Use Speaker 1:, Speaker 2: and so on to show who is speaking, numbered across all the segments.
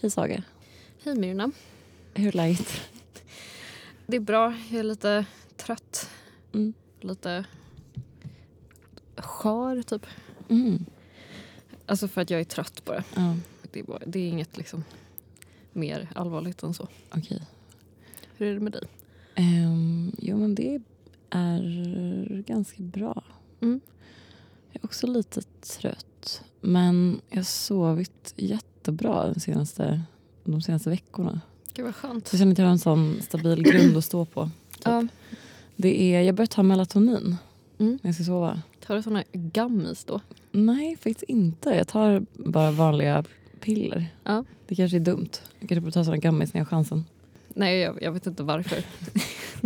Speaker 1: Hej Saga.
Speaker 2: Hej Myrna.
Speaker 1: Hur är läget?
Speaker 2: Det är bra. Jag är lite trött.
Speaker 1: Mm.
Speaker 2: Lite skör typ.
Speaker 1: Mm.
Speaker 2: Alltså för att jag är trött bara.
Speaker 1: Ja,
Speaker 2: Det är, bara, det är inget liksom mer allvarligt än så.
Speaker 1: okej.
Speaker 2: Hur är det med dig?
Speaker 1: Ehm, jo men det är ganska bra.
Speaker 2: Mm.
Speaker 1: Jag är också lite trött. Men jag har sovit jättebra den senaste, de senaste veckorna.
Speaker 2: Gud vad skönt.
Speaker 1: Så jag känner att jag har en sån stabil grund att stå på.
Speaker 2: Ja,
Speaker 1: Det är, jag börjar ta melatonin
Speaker 2: Mm.
Speaker 1: när jag ska sova.
Speaker 2: tar du såna gummies då?
Speaker 1: Nej, faktiskt inte. Jag tar bara vanliga piller.
Speaker 2: Ja.
Speaker 1: Det kanske är dumt. Jag kanske borde ta såna gummis när jag har chansen.
Speaker 2: Nej, jag, jag vet inte varför.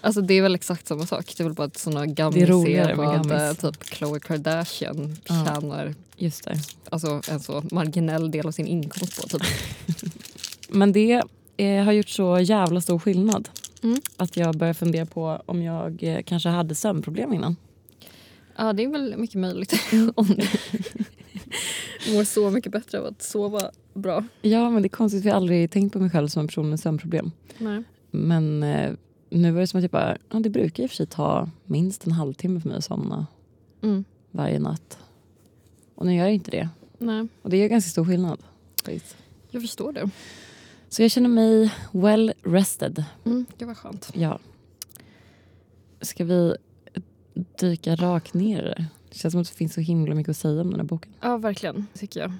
Speaker 2: alltså det är väl exakt samma sak. Det är väl bara att såna
Speaker 1: med
Speaker 2: vad eh, typ Khloe Kardashian
Speaker 1: Ja.
Speaker 2: tjänar
Speaker 1: Just det.
Speaker 2: alltså, en så marginell del av sin inkomst på. Typ.
Speaker 1: Men det eh, har gjort så jävla stor skillnad.
Speaker 2: Mm.
Speaker 1: Att jag börjar fundera på om jag eh, kanske hade sömnproblem innan.
Speaker 2: Ja, det är väl mycket möjligt. Om du mår så mycket bättre av att sova bra.
Speaker 1: Ja, men det är konstigt jag har aldrig tänkt på mig själv som en person med sömnproblem.
Speaker 2: Nej.
Speaker 1: Men eh, nu var det som att jag bara, ja, det brukar i och för sig ta minst en halvtimme för mig att somna
Speaker 2: Mm.
Speaker 1: varje natt. Och nu gör jag inte det.
Speaker 2: Nej,
Speaker 1: Och det gör ganska stor skillnad.
Speaker 2: jag förstår det.
Speaker 1: Så jag känner mig well rested.
Speaker 2: Mm, det var skönt.
Speaker 1: Ja. Ska vi dyka rakt ner i det? Det känns som att det finns så himla mycket att säga om den här boken.
Speaker 2: Ja, verkligen. tycker jag.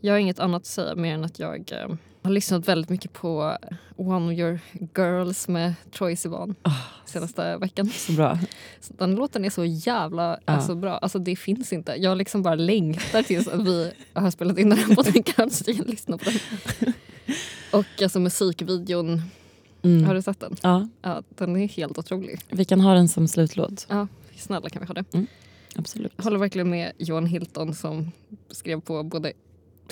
Speaker 2: Jag har inget annat att säga mer än att jag eh, har lyssnat väldigt mycket på One of your girls med Troye Sivan
Speaker 1: Ah.
Speaker 2: senaste veckan.
Speaker 1: Så bra.
Speaker 2: Den låten är så jävla
Speaker 1: Ja.
Speaker 2: alltså, bra. Alltså, det finns inte. Jag liksom bara längtar tills att vi har spelat in den här podden så jag kan lyssna på den. Och alltså musikvideon,
Speaker 1: Mm.
Speaker 2: har du sett den?
Speaker 1: Ja,
Speaker 2: Ja, den är helt otrolig.
Speaker 1: vi kan ha den som slutlåt.
Speaker 2: Ja, snälla kan vi ha det.
Speaker 1: Absolut.
Speaker 2: Jag håller verkligen med Johan Hilton som skrev på både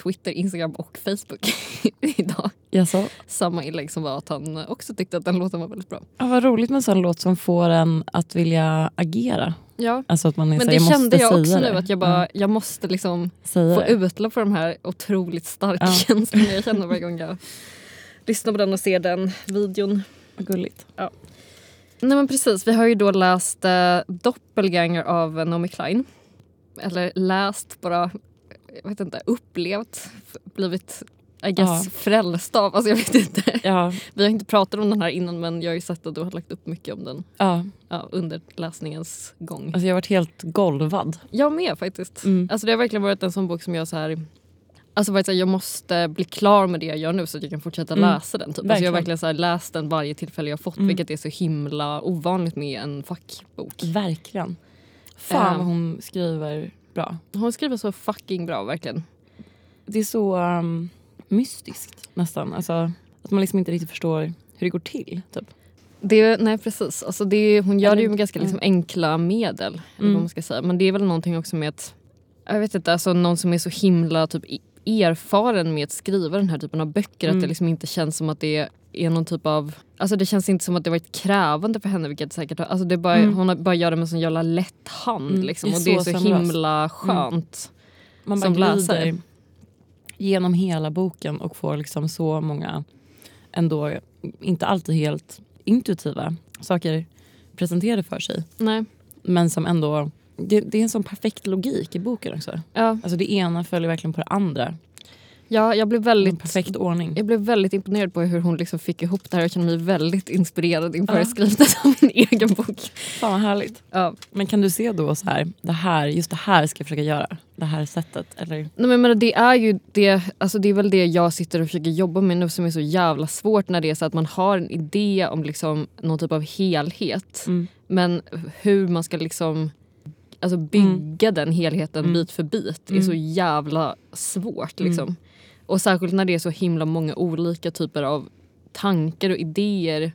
Speaker 2: Twitter, Instagram och Facebook idag.
Speaker 1: Jaså?
Speaker 2: Samma inlägg som var att han också tyckte att den låten var väldigt bra.
Speaker 1: Ja, vad roligt med en sån låt som får en att vilja agera.
Speaker 2: Ja,
Speaker 1: Alltså att man
Speaker 2: men
Speaker 1: så,
Speaker 2: det
Speaker 1: jag
Speaker 2: kände jag också
Speaker 1: det.
Speaker 2: nu att jag bara,
Speaker 1: Ja,
Speaker 2: jag måste liksom
Speaker 1: säga
Speaker 2: få
Speaker 1: det.
Speaker 2: utlopp för de här otroligt starka
Speaker 1: Ja.
Speaker 2: känslorna jag känner varje gång jag lyssnar på den och ser den videon.
Speaker 1: Vad gulligt.
Speaker 2: Nej men precis, vi har ju då läst eh, Doppelganger av Naomi Klein. Eller läst, bara, jag vet inte, upplevt, blivit I guess
Speaker 1: Ja.
Speaker 2: frälst av. Alltså jag vet inte.
Speaker 1: Ja,
Speaker 2: Vi har inte pratat om den här innan men jag har ju sett att du har lagt upp mycket om den
Speaker 1: ja.
Speaker 2: ja, under läsningens gång.
Speaker 1: Alltså jag har varit helt golvad.
Speaker 2: Jag med faktiskt.
Speaker 1: Mm.
Speaker 2: Alltså det har verkligen varit en sån bok som jag så här Alltså varit så här, jag måste bli klar med det jag gör nu så att jag kan fortsätta
Speaker 1: Mm.
Speaker 2: läsa den. Typ. Alltså jag har
Speaker 1: Verkligen.
Speaker 2: så här läst den varje tillfälle jag fått
Speaker 1: Mm.
Speaker 2: vilket är så himla ovanligt med en fackbok.
Speaker 1: Verkligen. Fan
Speaker 2: Ehm.
Speaker 1: vad hon skriver bra.
Speaker 2: Hon skriver så fucking bra verkligen.
Speaker 1: Det är så um, mystiskt nästan. Alltså, att man liksom inte riktigt förstår hur det går till. Typ.
Speaker 2: Det, nej precis, alltså det, hon gör det ju med ganska liksom, enkla medel.
Speaker 1: Mm.
Speaker 2: vad man ska säga. Men det är väl någonting också med att, jag vet inte, alltså någon som är så himla typ, erfaren med att skriva den här typen av böcker. Att
Speaker 1: Mm.
Speaker 2: det liksom inte känns som att det är någon typ av, alltså det känns inte som att det varit krävande för henne. Vilket säkert alltså det bara,
Speaker 1: Mm.
Speaker 2: Hon har bara gör det med sån jävla lätt hand.
Speaker 1: Mm.
Speaker 2: Liksom, och det är
Speaker 1: så
Speaker 2: så himla skönt.
Speaker 1: Man
Speaker 2: Som läsare.
Speaker 1: genom hela boken och får liksom så många, ändå inte alltid helt intuitiva saker presenterade för sig.
Speaker 2: Nej.
Speaker 1: Men som ändå, det, det är en sån perfekt logik i boken också.
Speaker 2: Ja,
Speaker 1: Alltså det ena följer verkligen på det andra.
Speaker 2: Ja, jag blev
Speaker 1: En
Speaker 2: väldigt
Speaker 1: perfekt ordning.
Speaker 2: Jag blev väldigt imponerad på hur hon liksom fick ihop det här. Jag känner mig väldigt inspirerad inför
Speaker 1: Ja.
Speaker 2: skrivandet av min egen bok.
Speaker 1: Fan vad härligt.
Speaker 2: Ja.
Speaker 1: Men kan du se då så här, det här, just det här ska jag försöka göra. Det här sättet. Eller?
Speaker 2: Nej, men menar, det, är ju det, alltså det är väl det jag sitter och försöker jobba med nu som är så jävla svårt när det är så att man har en idé om liksom någon typ av helhet.
Speaker 1: Mm.
Speaker 2: Men hur man ska liksom alltså bygga den helheten
Speaker 1: Mm.
Speaker 2: bit för bit är
Speaker 1: Mm.
Speaker 2: så jävla svårt.
Speaker 1: Mm.
Speaker 2: Liksom. Och särskilt när det är så himla många olika typer av tankar och idéer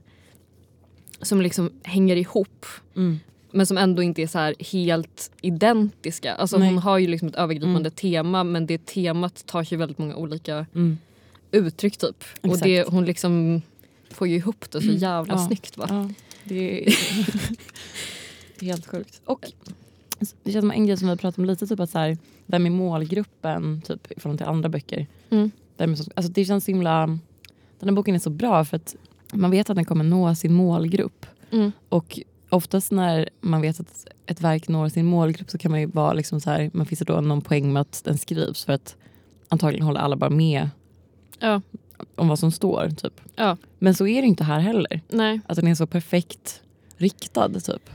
Speaker 2: som liksom hänger ihop
Speaker 1: Mm.
Speaker 2: men som ändå inte är så helt identiska. Alltså
Speaker 1: Nej.
Speaker 2: hon har ju liksom ett övergripande
Speaker 1: Mm.
Speaker 2: tema men det temat tar sig väldigt många olika
Speaker 1: Mm.
Speaker 2: uttryck typ. Och
Speaker 1: Exakt.
Speaker 2: det, hon liksom får ju ihop det så
Speaker 1: Mm.
Speaker 2: jävla
Speaker 1: Ja.
Speaker 2: snyggt. Va?
Speaker 1: Ja, det är helt sjukt. Och det känns som en grej som vi pratat om lite, typ att så här, vem är målgruppen typ, i förhållande till andra böcker?
Speaker 2: Mm.
Speaker 1: alltså det känns så himla... Den här boken är så bra för att man vet att den kommer nå sin målgrupp.
Speaker 2: Mm.
Speaker 1: Och oftast när man vet att ett verk når sin målgrupp så kan man ju vara liksom så här, man finns det då någon poäng med att den skrivs för att antagligen håller alla bara med
Speaker 2: Ja.
Speaker 1: om vad som står. Typ.
Speaker 2: Ja.
Speaker 1: Men så är det inte här heller.
Speaker 2: Nej.
Speaker 1: Att den är så perfekt riktad. Typ.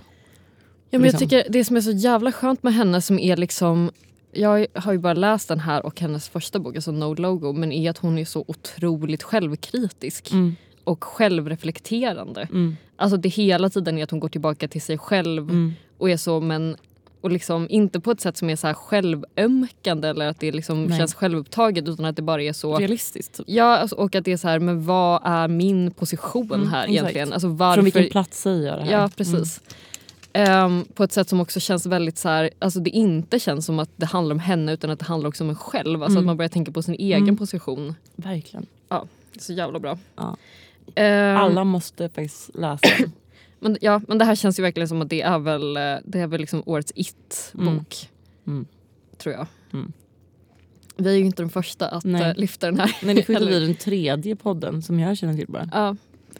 Speaker 2: Ja, men jag
Speaker 1: Liksom.
Speaker 2: tycker det som är så jävla skönt med henne som är liksom jag har ju bara läst den här och hennes första bok, alltså No Logo, men är att hon är så otroligt självkritisk
Speaker 1: Mm.
Speaker 2: och självreflekterande.
Speaker 1: Mm.
Speaker 2: Alltså det hela tiden är att hon går tillbaka till sig själv
Speaker 1: Mm.
Speaker 2: och är så men och liksom inte på ett sätt som är så här självömkande eller att det liksom
Speaker 1: Nej.
Speaker 2: känns självupptaget utan att det bara är så
Speaker 1: Realistiskt. Typ.
Speaker 2: Ja, alltså, och att det är så här, men vad är min position
Speaker 1: Mm,
Speaker 2: här
Speaker 1: exakt.
Speaker 2: egentligen? Alltså varför...
Speaker 1: Från vilken plats säger jag det här?
Speaker 2: Ja, precis. Ehm, på ett sätt som också känns väldigt så här, alltså det inte känns som att det handlar om henne utan att det handlar också om en själv. Alltså
Speaker 1: Mm.
Speaker 2: att man börjar tänka på sin egen
Speaker 1: Mm.
Speaker 2: position.
Speaker 1: Mm. Verkligen.
Speaker 2: Är så jävla bra.
Speaker 1: Ja.
Speaker 2: Ehm,
Speaker 1: Alla måste faktiskt läsa
Speaker 2: men, ja, men det här känns ju verkligen som att det är väl, eh, det är väl liksom årets it-bok.
Speaker 1: Mm.
Speaker 2: Tror jag.
Speaker 1: Mm.
Speaker 2: Vi är ju inte de första att
Speaker 1: Nej.
Speaker 2: eh, lyfta den här.
Speaker 1: Men det bli den tredje podden som jag känner till bara.
Speaker 2: Ja,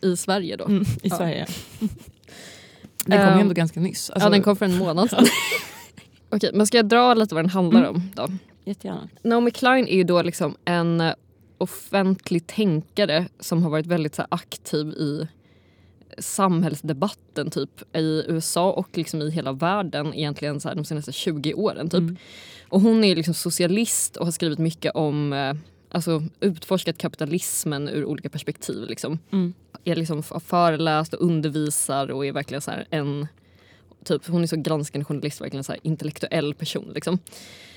Speaker 2: I Sverige då.
Speaker 1: Mm, I
Speaker 2: Ja.
Speaker 1: Sverige. Den kom ju
Speaker 2: Ehm,
Speaker 1: ändå ganska nyss. Alltså,
Speaker 2: ja, den kom för en månad sedan. Okej, men ska jag dra lite vad den handlar
Speaker 1: Mm.
Speaker 2: om då?
Speaker 1: Jättegärna.
Speaker 2: Naomi Klein är ju då liksom en eh, offentlig tänkare som har varit väldigt så här, aktiv i samhällsdebatten typ i USA och liksom i hela världen egentligen så här, de senaste 20 åren. Typ.
Speaker 1: Mm.
Speaker 2: Och hon är liksom socialist och har skrivit mycket om eh, alltså utforskat kapitalismen ur olika perspektiv. Liksom.
Speaker 1: Mm.
Speaker 2: Är liksom f- föreläst och undervisar och är verkligen så här en typ, hon är så granskande journalist, verkligen så intellektuell person. Liksom.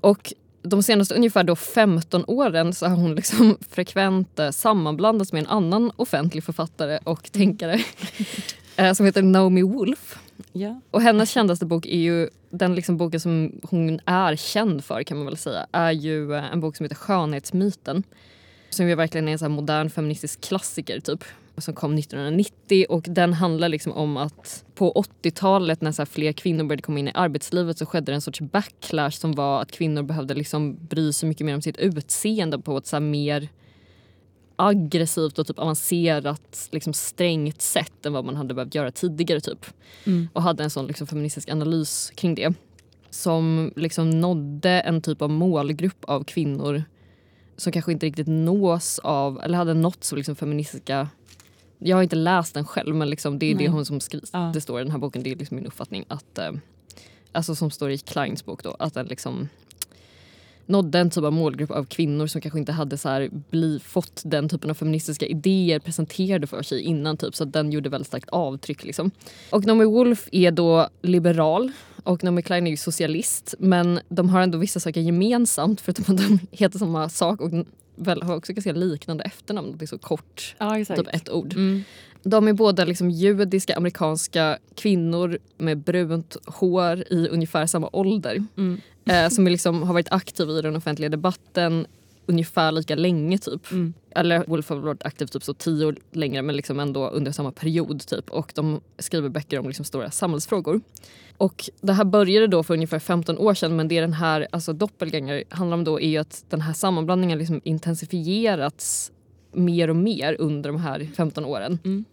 Speaker 2: Och de senaste ungefär då 15 åren så har hon liksom frekvent eh, sammanblandats med en annan offentlig författare och tänkare eh, som heter Naomi Wolf.
Speaker 1: Ja.
Speaker 2: Och hennes kändaste bok är ju den liksom boken som hon är känd för kan man väl säga. Är ju eh, en bok som heter Skönhetsmyten. Som ju verkligen är en så här modern feministisk klassiker typ. Som kom 1990 och den handlar liksom om att på 80-talet när så här fler kvinnor började komma in i arbetslivet så skedde det en sorts backlash som var att kvinnor behövde liksom bry sig mycket mer om sitt utseende på ett så här mer aggressivt och typ avancerat liksom strängt sätt än vad man hade behövt göra tidigare. typ
Speaker 1: Mm.
Speaker 2: och hade en sån liksom feministisk analys kring det. Som liksom nådde en typ av målgrupp av kvinnor som kanske inte riktigt nås av, eller hade nåtts av liksom feministiska... Jag har inte läst den själv men liksom det är det
Speaker 1: Nej.
Speaker 2: hon som skrivs.
Speaker 1: Ja.
Speaker 2: Det står i den här boken, det är liksom min uppfattning. att eh, Alltså som står i Kleins bok då, att den liksom nådde en typ av målgrupp av kvinnor som kanske inte hade så här bli, fått den typen av feministiska idéer presenterade för sig innan. Typ, så den gjorde väldigt starkt avtryck. Liksom. Och Naomi Wolf är då liberal och Naomi Klein är ju socialist. Men de har ändå vissa saker gemensamt förutom att de heter samma sak och väl har också ganska liknande efternamn. Det är så kort,
Speaker 1: ja,
Speaker 2: typ ett ord.
Speaker 1: Mm.
Speaker 2: De är båda liksom judiska amerikanska kvinnor med brunt hår i ungefär samma ålder
Speaker 1: Mm.
Speaker 2: Eh, som liksom, har varit aktiv i den offentliga debatten ungefär lika länge. typ.
Speaker 1: Mm.
Speaker 2: Eller Wolf har varit aktiv typ så tio år längre men liksom ändå under samma period. typ. Och de skriver böcker om liksom stora samhällsfrågor. Och det här började då för ungefär 15 år sedan men det den här alltså Doppelganger handlar om då är ju att den här sammanblandningen liksom intensifierats mer och mer under de här 15 åren.
Speaker 1: Mm.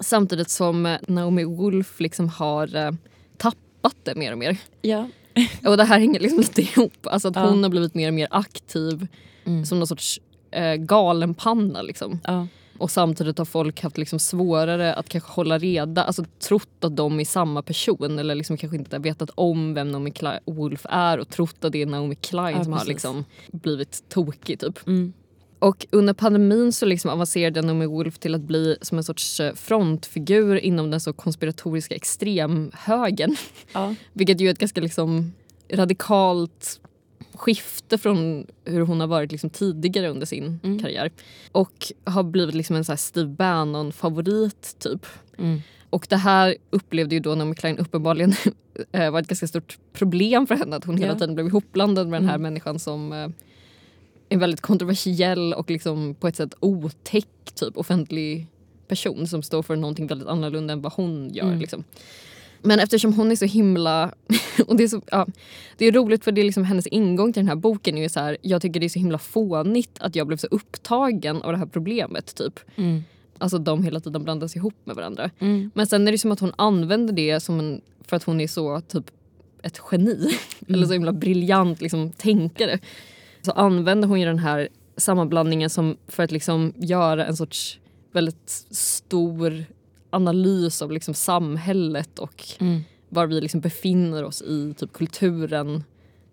Speaker 2: Samtidigt som Naomi Wolf liksom har eh, tappat det mer och mer.
Speaker 1: Ja.
Speaker 2: Och det här hänger liksom lite ihop. Alltså att
Speaker 1: Ja.
Speaker 2: hon har blivit mer och mer aktiv
Speaker 1: Mm.
Speaker 2: som någon sorts eh, galenpanna. Liksom.
Speaker 1: Ja.
Speaker 2: Och samtidigt har folk haft liksom svårare att kanske hålla reda, alltså trott att de är samma person eller liksom kanske inte vetat om vem Naomi Wolf är och trott att det är Naomi Klein
Speaker 1: Ja,
Speaker 2: som har
Speaker 1: precis.
Speaker 2: liksom blivit tokig. Typ.
Speaker 1: Mm.
Speaker 2: Och under pandemin så liksom avancerade Naomi Wolf till att bli som en sorts eh, frontfigur inom den så konspiratoriska extremhögern.
Speaker 1: Ja.
Speaker 2: Vilket ju är ett ganska liksom radikalt skifte från hur hon har varit liksom tidigare under sin
Speaker 1: Mm.
Speaker 2: karriär. Och har blivit liksom en så Steve Bannon-favorit typ.
Speaker 1: Mm.
Speaker 2: Och det här upplevde ju då Naomi Klein uppenbarligen eh, var ett ganska stort problem för henne. Att hon hela tiden blev ihopblandad med den här
Speaker 1: Mm.
Speaker 2: människan som eh, en väldigt kontroversiell och liksom på ett sätt otäck typ offentlig person som står för någonting väldigt annorlunda än vad hon gör.
Speaker 1: Mm.
Speaker 2: Liksom. Men eftersom hon är så himla... och det, är så, ja, det är roligt för det är liksom hennes ingång till den här boken är ju så här, jag tycker det är så himla fånigt att jag blev så upptagen av det här problemet. typ.
Speaker 1: Mm.
Speaker 2: Alltså de hela tiden blandas ihop med varandra.
Speaker 1: Mm.
Speaker 2: Men sen är det som att hon använder det som en, för att hon är så typ ett geni. Eller så himla briljant liksom, tänkare. Så använder hon ju den här sammanblandningen som för att liksom göra en sorts väldigt stor analys av liksom samhället och
Speaker 1: Mm.
Speaker 2: var vi liksom befinner oss i typ kulturen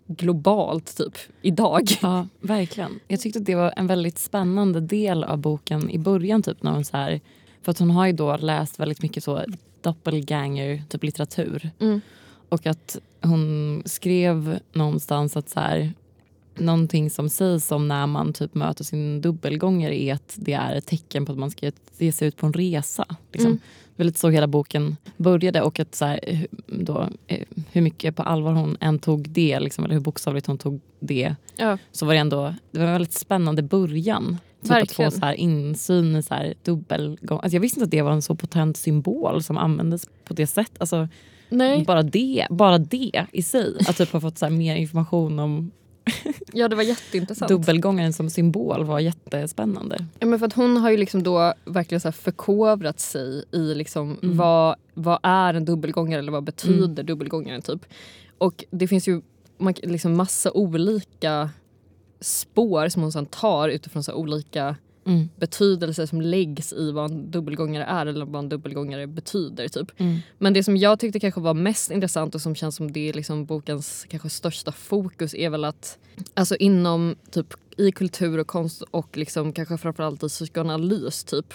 Speaker 2: globalt typ idag.
Speaker 1: Ja, verkligen. Jag tyckte att det var en väldigt spännande del av boken i början. Typ, när hon så här, för att hon har ju då läst väldigt mycket så doppelganger, typ litteratur.
Speaker 2: Mm.
Speaker 1: Och att hon skrev någonstans att så här, någonting som sägs om när man typ möter sin dubbelgångare är att det är ett tecken på att man ska ge sig ut på en resa. Liksom.
Speaker 2: Mm.
Speaker 1: Det var lite så hela boken började och att så här, då, eh, hur mycket på allvar hon än tog det, liksom, eller hur bokstavligt hon tog det
Speaker 2: Ja.
Speaker 1: så var det ändå det var en väldigt spännande början. Typ
Speaker 2: Verkligen.
Speaker 1: att få så här insyn i så här dubbelgång. Alltså jag visste inte att det var en så potent symbol som användes på det sättet. Alltså
Speaker 2: Nej,
Speaker 1: bara det, bara det i sig. Att typ ha fått så mer information om
Speaker 2: ja det var jätteintressant.
Speaker 1: dubbelgångaren som symbol var jättespännande.
Speaker 2: Ja, men för att hon har ju liksom då verkligen så förkovrat sig i liksom
Speaker 1: Mm.
Speaker 2: vad, vad är en dubbelgångare eller vad betyder dubbelgångaren typ. Och det finns ju man, liksom massa olika spår som hon sen tar utifrån så olika
Speaker 1: Mm.
Speaker 2: betydelser som läggs i vad en dubbelgångare är eller vad en dubbelgångare betyder. Typ.
Speaker 1: Mm.
Speaker 2: Men det som jag tyckte kanske var mest intressant och som känns som det är liksom bokens kanske största fokus är väl att alltså inom typ i kultur och konst och liksom kanske framförallt i psykoanalys typ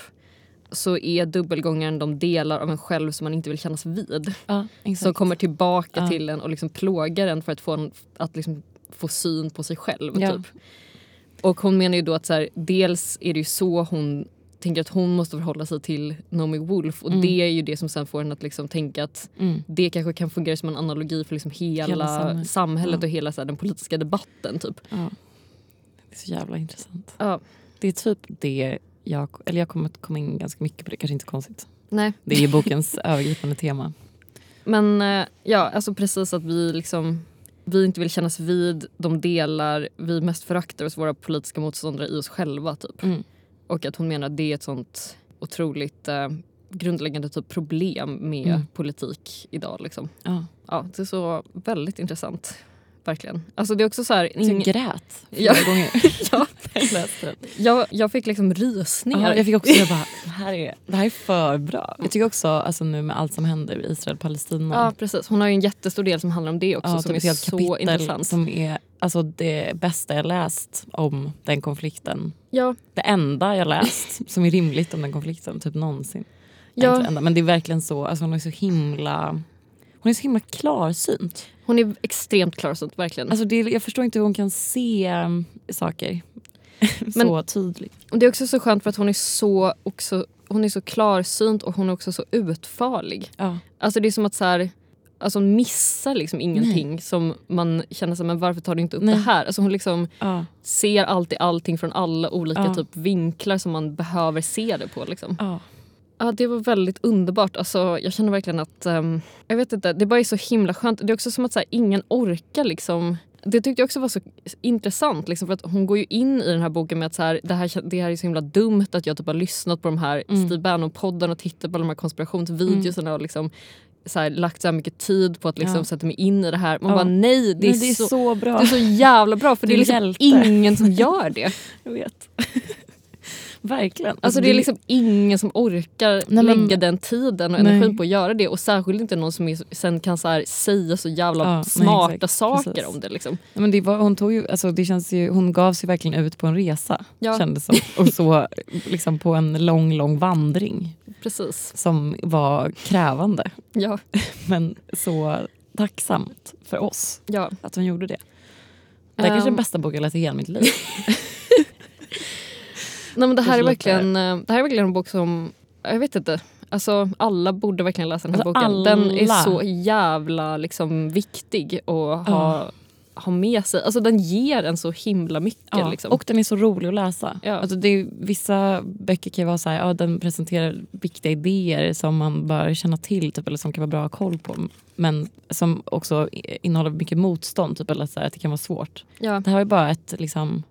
Speaker 2: så är dubbelgångaren de delar av en själv som man inte vill kännas vid.
Speaker 1: Ja.
Speaker 2: Som kommer tillbaka
Speaker 1: Ja.
Speaker 2: till en och liksom plågar en för att få, en, att liksom få syn på sig själv.
Speaker 1: Ja.
Speaker 2: Typ. Och hon menar ju då att så här, dels är det ju så hon tänker att hon måste förhålla sig till Naomi Wolf och
Speaker 1: Mm.
Speaker 2: det är ju det som sen får henne att liksom tänka att
Speaker 1: Mm.
Speaker 2: det kanske kan fungera som en analogi för liksom hela,
Speaker 1: Hela
Speaker 2: samhället,
Speaker 1: samhället. Ja.
Speaker 2: och hela så här, den politiska debatten. Typ.
Speaker 1: Ja. Det är så jävla intressant.
Speaker 2: Ja.
Speaker 1: Det är typ det jag, eller jag kommer att komma in ganska mycket på det, kanske inte konstigt.
Speaker 2: Nej.
Speaker 1: Det är bokens övergripande tema.
Speaker 2: Men eh, ja, alltså precis att vi liksom vi inte vill kännas vid de delar vi mest föraktar hos våra politiska motståndare i oss själva. Typ.
Speaker 1: Mm.
Speaker 2: Och att hon menar att det är ett sånt otroligt eh, grundläggande typ problem med
Speaker 1: Mm.
Speaker 2: politik idag. Liksom.
Speaker 1: Ja.
Speaker 2: Ja, det är så väldigt intressant. Verkligen. Alltså det är också så här, ing-
Speaker 1: grät flera
Speaker 2: Ja.
Speaker 1: gånger
Speaker 2: Ja.
Speaker 1: jag
Speaker 2: jag, fick liksom rysningar.
Speaker 1: Ja, jag fick också jag bara, det här, är, det här är för bra. Jag tycker också alltså nu med allt som händer i Israel-Palestina.
Speaker 2: Ja precis, hon har ju en jättestor del som handlar om det också
Speaker 1: Ja,
Speaker 2: som
Speaker 1: typ
Speaker 2: är så
Speaker 1: kapitel
Speaker 2: intressant.
Speaker 1: som är alltså, det bästa jag läst om den konflikten.
Speaker 2: Ja,
Speaker 1: Det enda jag läst som är rimligt om den konflikten, typ någonsin.
Speaker 2: Ja.
Speaker 1: inte det enda, men det är verkligen så, alltså, hon är så himla hon är så himla klarsynt.
Speaker 2: Hon är extremt klarsynt, verkligen.
Speaker 1: Alltså det, jag förstår inte hur hon kan se um, saker så tydligt.
Speaker 2: och det är också så skönt för att hon är så, också, hon är så klarsynt och hon är också så utfarlig.
Speaker 1: Ja.
Speaker 2: Alltså det är som att så här, alltså hon missar liksom ingenting som man känner här, men varför tar du inte upp
Speaker 1: Nej.
Speaker 2: det här? Alltså hon liksom
Speaker 1: Ja.
Speaker 2: ser alltid allting från alla olika
Speaker 1: Ja.
Speaker 2: typ vinklar som man behöver se det på. Liksom.
Speaker 1: Ja.
Speaker 2: Ja, det var väldigt underbart. Alltså, jag känner verkligen att... ehm, jag vet inte, det bara är så himla skönt. Det är också som att så här, ingen orkar liksom... Det tyckte jag också var så intressant. Liksom, för att Hon går ju in i den här boken med att så här, det, här, det här är så himla dumt att jag typ har lyssnat på de här
Speaker 1: Mm.
Speaker 2: Steve Bannon-podden och tittat på de här konspirationsvideorna och liksom, så här, lagt så här mycket tid på att liksom,
Speaker 1: Ja.
Speaker 2: sätta mig in i det här. Man
Speaker 1: Ja.
Speaker 2: bara nej, det är,
Speaker 1: Men det är
Speaker 2: så,
Speaker 1: så, bra.
Speaker 2: det är så jävla bra för
Speaker 1: Du
Speaker 2: det är liksom
Speaker 1: hjälte.
Speaker 2: ingen som gör det.
Speaker 1: Jag vet. Verkligen.
Speaker 2: Alltså det är liksom ingen som orkar
Speaker 1: Nej, men-
Speaker 2: lägga den tiden och
Speaker 1: Nej.
Speaker 2: energin på att göra det och särskilt inte någon som är, sen kan så här, säga så jävla
Speaker 1: Ja, nej,
Speaker 2: smarta
Speaker 1: exakt.
Speaker 2: saker
Speaker 1: Precis.
Speaker 2: om det. Liksom.
Speaker 1: Nej, men det var, hon, tog ju, alltså det känns ju, hon gav sig verkligen ut på en resa.
Speaker 2: Ja.
Speaker 1: Kändes som. Och så liksom på en lång, lång vandring
Speaker 2: Precis.
Speaker 1: som var krävande.
Speaker 2: Ja,
Speaker 1: Men så tacksamt för oss
Speaker 2: ja.
Speaker 1: att hon gjorde det. Det är kanske
Speaker 2: Ehm.
Speaker 1: den bästa boken jag läst i hela mitt liv.
Speaker 2: Nej, men det, här är verkligen, eh, det här är verkligen en bok som, jag vet inte, alltså, alla borde verkligen läsa den här
Speaker 1: Alltså,
Speaker 2: boken. Den är
Speaker 1: alla.
Speaker 2: så jävla liksom, viktig att ha ha med sig. Alltså den ger en så himla mycket.
Speaker 1: Ja,
Speaker 2: liksom.
Speaker 1: Och den är så rolig att läsa.
Speaker 2: Ja.
Speaker 1: Alltså det är, vissa böcker kan vara så här, ja, den presenterar viktiga idéer som man bör känna till typ, eller som kan vara bra att ha koll på. Men som också innehåller mycket motstånd, typ, eller så här, att det kan vara svårt.
Speaker 2: ja.
Speaker 1: Det här är bara ett, liksom,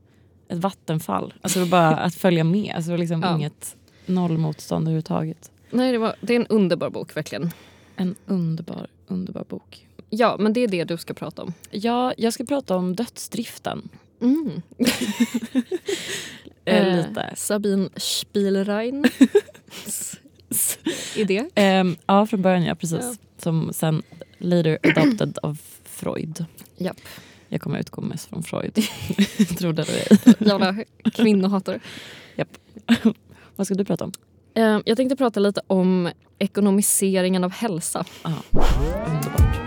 Speaker 1: ett vattenfall. Alltså det är bara att följa med. Alltså liksom
Speaker 2: Ja.
Speaker 1: inget noll motstånd överhuvudtaget.
Speaker 2: Nej, det, var, det är en underbar bok verkligen.
Speaker 1: En underbar, underbar bok.
Speaker 2: Ja, men det är det du ska prata om.
Speaker 1: Ja, jag ska prata om dödsdriften.
Speaker 2: Mm.
Speaker 1: Eh, lite.
Speaker 2: Sabine Spielrein. idé.
Speaker 1: Ehm, ja, från början ja, precis.
Speaker 2: Ja.
Speaker 1: Som sen later adopted av Freud.
Speaker 2: Japp.
Speaker 1: Jag kommer utgå mest från Freud. Trodde det ej.
Speaker 2: Jävla kvinnohatare.
Speaker 1: Vad ska du prata om?
Speaker 2: Eh, Jag tänkte prata lite om ekonomiseringen av hälsa.
Speaker 1: Ah, underbart.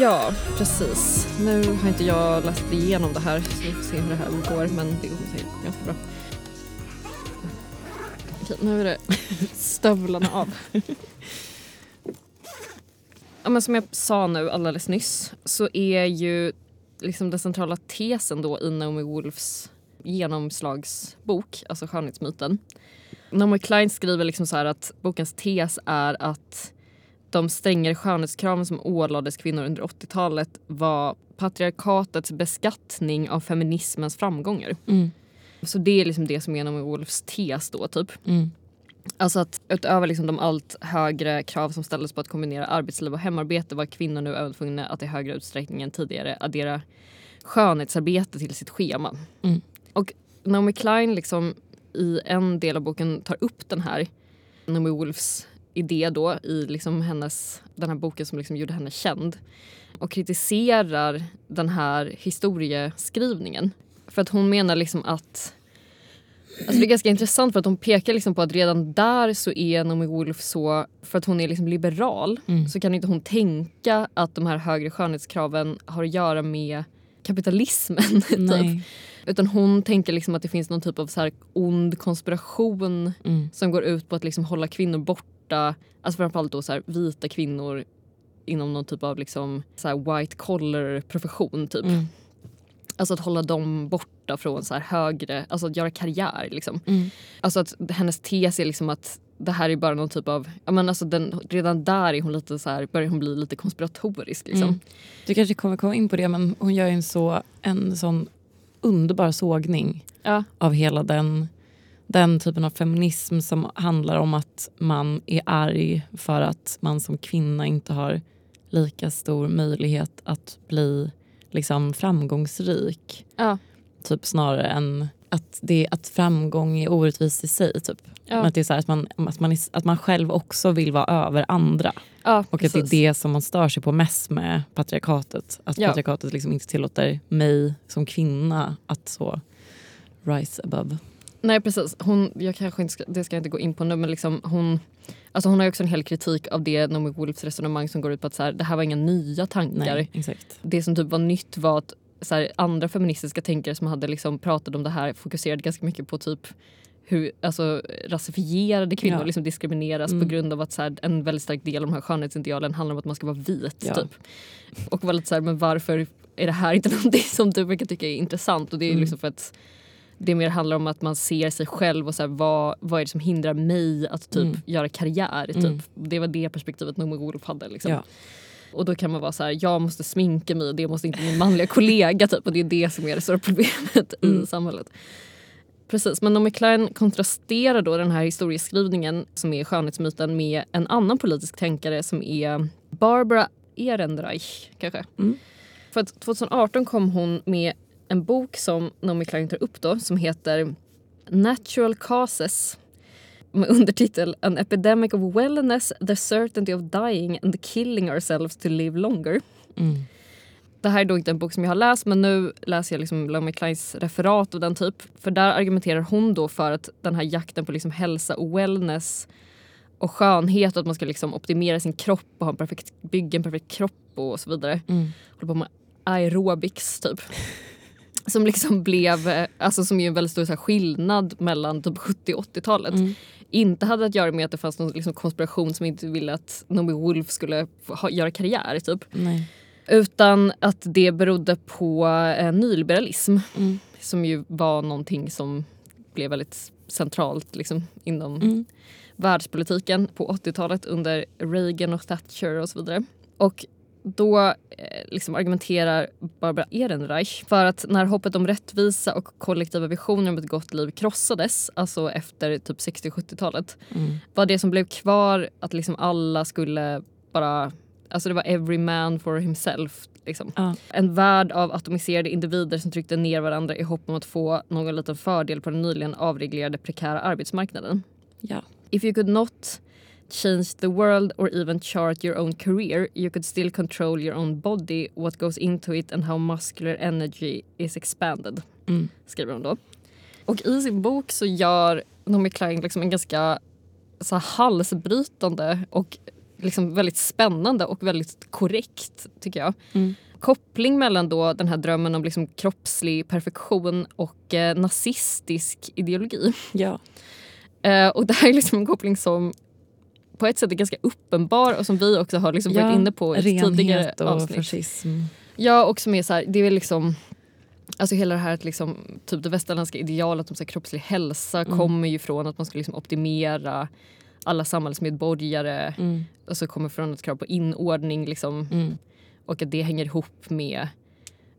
Speaker 2: Ja. Precis. Nu har inte jag läst igenom det här så vi får se hur det här går men det går säkert ganska bra. Okej, nu är det stövlarna av. Ja, men som jag sa nu alldeles nyss så är ju liksom den centrala tesen då i Naomi Wolfs genomslagsbok, alltså skönhetsmyten. Naomi Klein skriver liksom så här att bokens tes är att de strängare skönhetskraven som ålades kvinnor under 80-talet var patriarkatets beskattning av feminismens framgångar.
Speaker 1: Mm.
Speaker 2: Så det är liksom det som är Naomi Wolfs tes då typ.
Speaker 1: Mm.
Speaker 2: Alltså att utöver liksom de allt högre krav som ställdes på att kombinera arbetsliv och hemarbete var kvinnor nu även tvungna att i högre utsträckning än tidigare addera skönhetsarbete till sitt schema.
Speaker 1: Mm.
Speaker 2: Och Naomi Klein liksom i en del av boken tar upp den här Naomi Wolfs idé då i liksom hennes, den här boken som liksom gjorde henne känd och kritiserar den här historieskrivningen. För att hon menar liksom att Alltså det är ganska intressant för att hon pekar liksom på att redan där så är Naomi Wolf så, för att hon är liksom liberal,
Speaker 1: Mm.
Speaker 2: så kan inte hon tänka att de här högre skönhetskraven har att göra med kapitalismen. typ. Utan hon tänker liksom att det finns någon typ av så här ond konspiration
Speaker 1: Mm.
Speaker 2: som går ut på att liksom hålla kvinnor borta, alltså framförallt då så här vita kvinnor inom någon typ av liksom så här white collar profession typ.
Speaker 1: Mm.
Speaker 2: Alltså att hålla dem borta från så här högre, alltså att göra karriär liksom.
Speaker 1: Mm.
Speaker 2: Alltså att hennes tes är liksom att det här är bara någon typ av, ja men alltså den, redan där är hon lite så här, börjar hon bli lite konspiratorisk liksom.
Speaker 1: Mm. Du kanske kommer komma in på det men hon gör en, så, en sån underbar sågning
Speaker 2: Ja.
Speaker 1: av hela den, den typen av feminism som handlar om att man är arg för att man som kvinna inte har lika stor möjlighet att bli liksom framgångsrik.
Speaker 2: Ja.
Speaker 1: Typ snarare än att, det, att framgång är orättvist i sig. Typ.
Speaker 2: Ja.
Speaker 1: Men Att, det är så här, att, man, att, man är, att man själv också vill vara över andra.
Speaker 2: Ja,
Speaker 1: Och att det är
Speaker 2: precis.
Speaker 1: det som man stör sig på mest med patriarkatet. Att
Speaker 2: Ja.
Speaker 1: patriarkatet liksom inte tillåter mig som kvinna att så rise above.
Speaker 2: Nej precis, hon, jag kanske inte ska, det ska jag inte gå in på nu men liksom hon, alltså hon har också en hel kritik av det Naomi Wolfs resonemang som går ut på att så här, det här var inga nya tankar.
Speaker 1: Nej, exakt.
Speaker 2: Det som typ var nytt var att så här, andra feministiska tänkare som hade liksom pratat om det här fokuserade ganska mycket på typ hur alltså, rasifierade kvinnor
Speaker 1: Ja.
Speaker 2: liksom diskrimineras
Speaker 1: Mm.
Speaker 2: på grund av att så här, en väldigt stark del av de här skönhetsidealen handlar om att man ska vara vit.
Speaker 1: Ja.
Speaker 2: Typ. Och var lite så här, men varför är det här inte någonting som du brukar tycka är intressant? Och det är
Speaker 1: Mm.
Speaker 2: liksom för att det mer handlar om att man ser sig själv och så här, vad, vad är det som hindrar mig att typ
Speaker 1: Mm.
Speaker 2: göra karriär? Typ.
Speaker 1: Mm.
Speaker 2: Det var det perspektivet Naomi Wolf hade. Liksom.
Speaker 1: Ja.
Speaker 2: Och då kan man vara så här, jag måste sminka mig det måste inte min manliga kollega. Typ. Och det är det som är det stora problemet
Speaker 1: Mm.
Speaker 2: i samhället. Precis, men Naomi Klein kontrasterar då den här historieskrivningen som är skönhetsmyten med en annan politisk tänkare som är Barbara Ehrenreich kanske.
Speaker 1: Mm.
Speaker 2: För att 2018 kom hon med en bok som Naomi Klein tar upp då som heter Natural Causes med undertitel An epidemic of wellness, the certainty of dying and killing ourselves to live longer.
Speaker 1: Mm.
Speaker 2: Det här är då inte en bok som jag har läst men nu läser jag liksom Lomi Kleins referat av den typ. För där argumenterar hon då för att den här jakten på liksom hälsa och wellness och skönhet och att man ska liksom optimera sin kropp och ha en perfekt, bygga en perfekt kropp och så vidare.
Speaker 1: Mm.
Speaker 2: Håller på med aerobics typ. Som liksom blev, eh, alltså som är en väldigt stor så här, skillnad mellan typ 70 och 80-talet.
Speaker 1: Mm.
Speaker 2: Inte hade att göra med att det fanns någon liksom, konspiration som inte ville att Naomi Wolf skulle ha, göra karriär typ.
Speaker 1: Nej.
Speaker 2: Utan att det berodde på eh, nyliberalism
Speaker 1: Mm.
Speaker 2: som ju var någonting som blev väldigt centralt liksom, inom
Speaker 1: Mm.
Speaker 2: världspolitiken på 80-talet under Reagan och Thatcher och så vidare. Och då eh, liksom argumenterar Barbara Ehrenreich för att när hoppet om rättvisa och kollektiva visioner om ett gott liv krossades, alltså efter typ 60-70-talet,
Speaker 1: Mm.
Speaker 2: var det som blev kvar att liksom alla skulle bara... Alltså det var every man for himself. Liksom.
Speaker 1: Ja.
Speaker 2: En värld av atomiserade individer som tryckte ner varandra i hopp om att få någon liten fördel på den nyligen avreglerade prekära arbetsmarknaden.
Speaker 1: Ja.
Speaker 2: If you could not change the world or even chart your own career you could still control your own body, what goes into it and how muscular energy is expanded.
Speaker 1: Mm.
Speaker 2: Skriver hon då. Och i sin bok så gör Naomi Klein liksom en ganska så här halsbrytande och liksom väldigt spännande och väldigt korrekt tycker jag.
Speaker 1: Mm.
Speaker 2: Koppling mellan då den här drömmen om liksom kroppslig perfektion och eh, nazistisk ideologi.
Speaker 1: Ja.
Speaker 2: Eh, och det här är liksom en koppling som på ett sätt är ganska uppenbar och som vi också har liksom varit inne på i tidigare
Speaker 1: och
Speaker 2: avsnitt.
Speaker 1: fascism.
Speaker 2: Ja, och som är så här, det är liksom Alltså hela det här att liksom, typ det västerländska idealet om så här, kroppslig hälsa
Speaker 1: Mm.
Speaker 2: kommer ju från att man ska liksom optimera alla samhällsmedborgare
Speaker 1: Mm.
Speaker 2: och så kommer från ett krav på inordning liksom,
Speaker 1: Mm.
Speaker 2: och att det hänger ihop med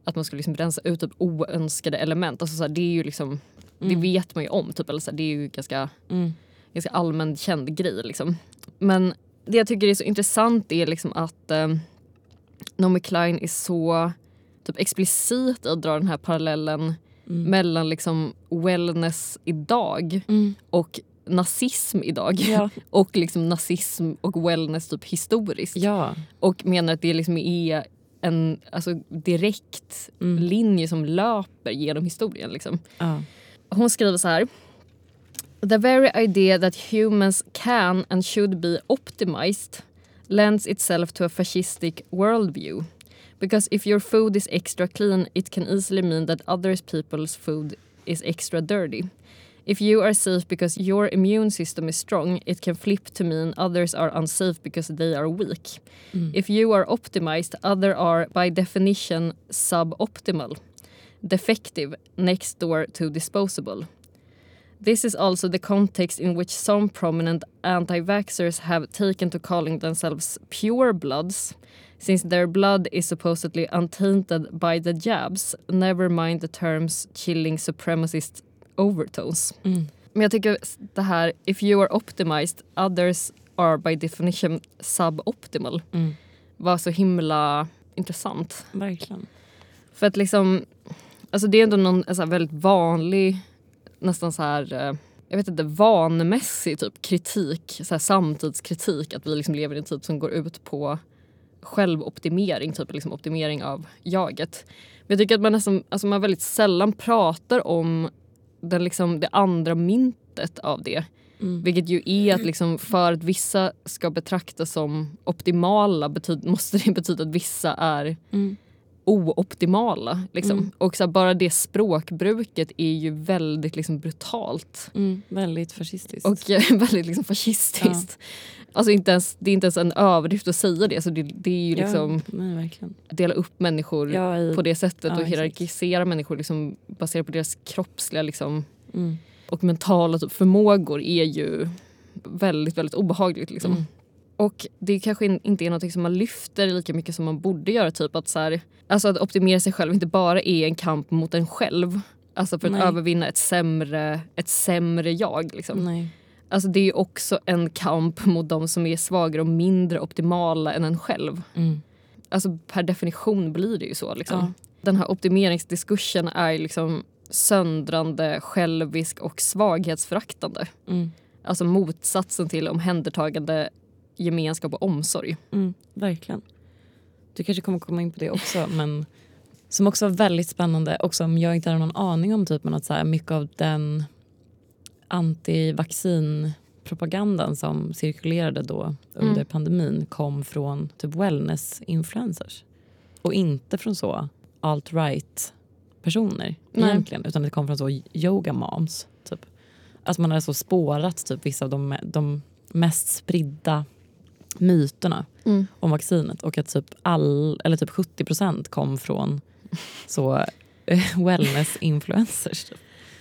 Speaker 2: att man ska liksom rensa ut typ oönskade element. Alltså, så här, det är ju liksom, det
Speaker 1: Mm.
Speaker 2: vet man ju om. Typ, eller så här, det är ju ganska
Speaker 1: Mm.
Speaker 2: ganska allmänt känd grej. Liksom. Men det jag tycker är så intressant är liksom att eh, Naomi Klein är så typ, explicit att dra den här parallellen
Speaker 1: Mm.
Speaker 2: mellan liksom, wellness idag
Speaker 1: Mm.
Speaker 2: och nazism idag.
Speaker 1: Ja.
Speaker 2: Och liksom nazism och wellness typ historiskt.
Speaker 1: ja.
Speaker 2: Och menar att det liksom är en alltså, direkt
Speaker 1: Mm.
Speaker 2: linje som löper genom historien. Liksom.
Speaker 1: ja.
Speaker 2: Hon skriver så här. The very idea that humans can and should be optimized lends itself to a fascistic worldview. Because if your food is extra clean, it can easily mean that other people's food is extra dirty. If you are safe because your immune system is strong, it can flip to mean others are unsafe because they are weak.
Speaker 1: Mm.
Speaker 2: If you are optimized, other are by definition suboptimal, defective, next door to disposable. This is also the context in which some prominent anti vaxxers have taken to calling themselves pure bloods, since their blood is supposedly untainted by the jabs, never mind the terms chilling supremacist overtones.
Speaker 1: Mm.
Speaker 2: Men jag tycker det här, if you are optimized, others are by definition suboptimal,
Speaker 1: Mm.
Speaker 2: var så himla intressant.
Speaker 1: Verkligen.
Speaker 2: För att liksom, alltså det är ändå någon en så här väldigt vanlig, nästan så här, eh, jag vet inte, vanemässig typ kritik, så här samtidskritik, att vi liksom lever i en tid som går ut på självoptimering, typ liksom optimering av jaget. Men jag tycker att man nästan, alltså man väldigt sällan pratar om den liksom, det andra myntet av det.
Speaker 1: Mm.
Speaker 2: Vilket ju är att liksom för att vissa ska betraktas som optimala betyd, måste det betyda att vissa är
Speaker 1: Mm.
Speaker 2: Ooptimala. Liksom.
Speaker 1: Mm.
Speaker 2: Och så här, bara det språkbruket är ju väldigt liksom, brutalt
Speaker 1: Mm. Väldigt fascistiskt.
Speaker 2: och eh, väldigt liksom, fascistiskt. Alltså inte ens, det är inte ens en överdrift att säga det. Så det, det är ju liksom
Speaker 1: ja, nej,
Speaker 2: dela upp människor
Speaker 1: Ja, i,
Speaker 2: på det sättet
Speaker 1: ja,
Speaker 2: och
Speaker 1: exakt.
Speaker 2: hierarkisera människor liksom, baserat på deras kroppsliga liksom,
Speaker 1: mm.
Speaker 2: och mentala typ, förmågor är ju väldigt, väldigt obehagligt. Liksom. Och det kanske in- inte är något som man lyfter lika mycket som man borde göra. Typ att, så här, alltså att optimera sig själv inte bara är en kamp mot en själv. Alltså för att
Speaker 1: Nej.
Speaker 2: övervinna ett sämre, ett sämre jag. Liksom.
Speaker 1: Nej.
Speaker 2: Alltså det är också en kamp mot de som är svagare och mindre optimala än en själv.
Speaker 1: Mm.
Speaker 2: Alltså per definition blir det ju så. Liksom.
Speaker 1: Ja.
Speaker 2: Den här optimeringsdiskursen är liksom söndrande, självisk och svaghetsföraktande.
Speaker 1: Mm.
Speaker 2: alltså motsatsen till omhändertagande, gemenskap och omsorg.
Speaker 1: Mm, verkligen. Du kanske kommer komma in på det också men som också var väldigt spännande och som jag inte hade någon aning om typ men att så här, mycket av den antivaccinpropagandan som cirkulerade då under
Speaker 2: Mm.
Speaker 1: pandemin kom från typ wellness-influencers. Och inte från så alt-right personer
Speaker 2: Nej.
Speaker 1: egentligen utan det kom från så yoga moms. Typ. Alltså man hade så spårat typ vissa av de, de mest spridda myterna
Speaker 2: Mm.
Speaker 1: om vaccinet och att typ, all, eller typ 70% kom från så eh, wellness-influencers.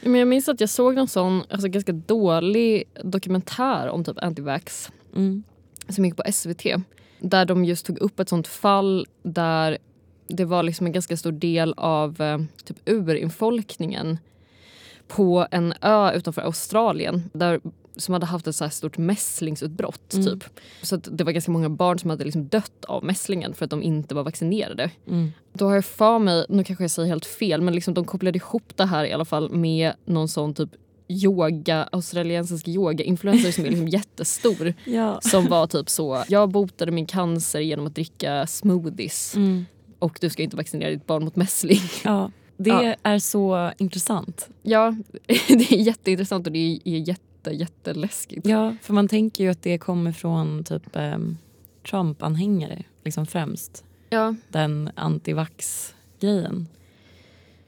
Speaker 2: Men jag minns att jag såg någon sån alltså, ganska dålig dokumentär om typ antivax
Speaker 1: Mm.
Speaker 2: som gick på SVT. Där de just tog upp ett sånt fall där det var liksom en ganska stor del av eh, typ urinfolkningen på en ö utanför Australien där, som hade haft ett så stort mässlingsutbrott.
Speaker 1: Mm.
Speaker 2: Typ. Så det var ganska många barn som hade liksom dött av mässlingen för att de inte var vaccinerade.
Speaker 1: Mm.
Speaker 2: Då har jag för mig, nu kanske jag säger helt fel, men liksom de kopplade ihop det här i alla fall med någon sån typ yoga, australiensisk yoga-influencer som är liksom jättestor.
Speaker 1: Ja.
Speaker 2: Som var typ så, jag botade min cancer genom att dricka smoothies
Speaker 1: Mm.
Speaker 2: och du ska inte vaccinera ditt barn mot mässling.
Speaker 1: ja. Det
Speaker 2: Ja.
Speaker 1: är så intressant.
Speaker 2: Ja, det är jätteintressant och det är jätte, jätteläskigt.
Speaker 1: Ja, för man tänker ju att det kommer från typ um, Trump-anhängare liksom främst.
Speaker 2: Ja,
Speaker 1: Den antivax-grejen.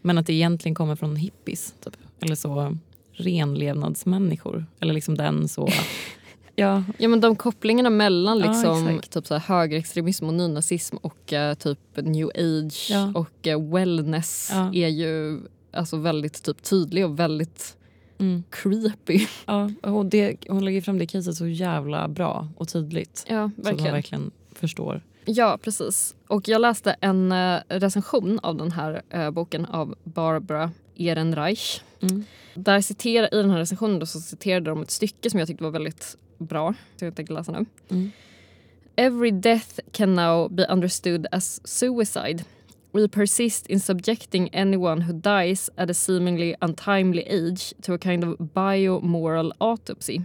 Speaker 1: Men att det egentligen kommer från hippies. Typ. Eller så renlevnadsmänniskor. Eller liksom den så... ja,
Speaker 2: ja men de kopplingarna mellan
Speaker 1: Ja,
Speaker 2: liksom,
Speaker 1: exakt.
Speaker 2: typ så här högerextremism och nynazism och eh, typ new age
Speaker 1: Ja.
Speaker 2: och eh, wellness
Speaker 1: Ja.
Speaker 2: är ju alltså väldigt typ tydlig och väldigt
Speaker 1: mm,
Speaker 2: creepy.
Speaker 1: ja. Och det, hon lägger fram det caset så jävla bra och tydligt.
Speaker 2: Ja,
Speaker 1: Så att man
Speaker 2: verkligen.
Speaker 1: verkligen förstår.
Speaker 2: Ja, precis. Och jag läste en eh, recension av den här eh, boken av Barbara Ehrenreich.
Speaker 1: Mm.
Speaker 2: Där citerar, I den här recensionen då, så citerade de ett stycke som jag tyckte var väldigt bra. Så jag tänker läsa nu.
Speaker 1: Mm.
Speaker 2: Every death can now be understood as suicide. We persist in subjecting anyone who dies at a seemingly untimely age to a kind of biomoral autopsy.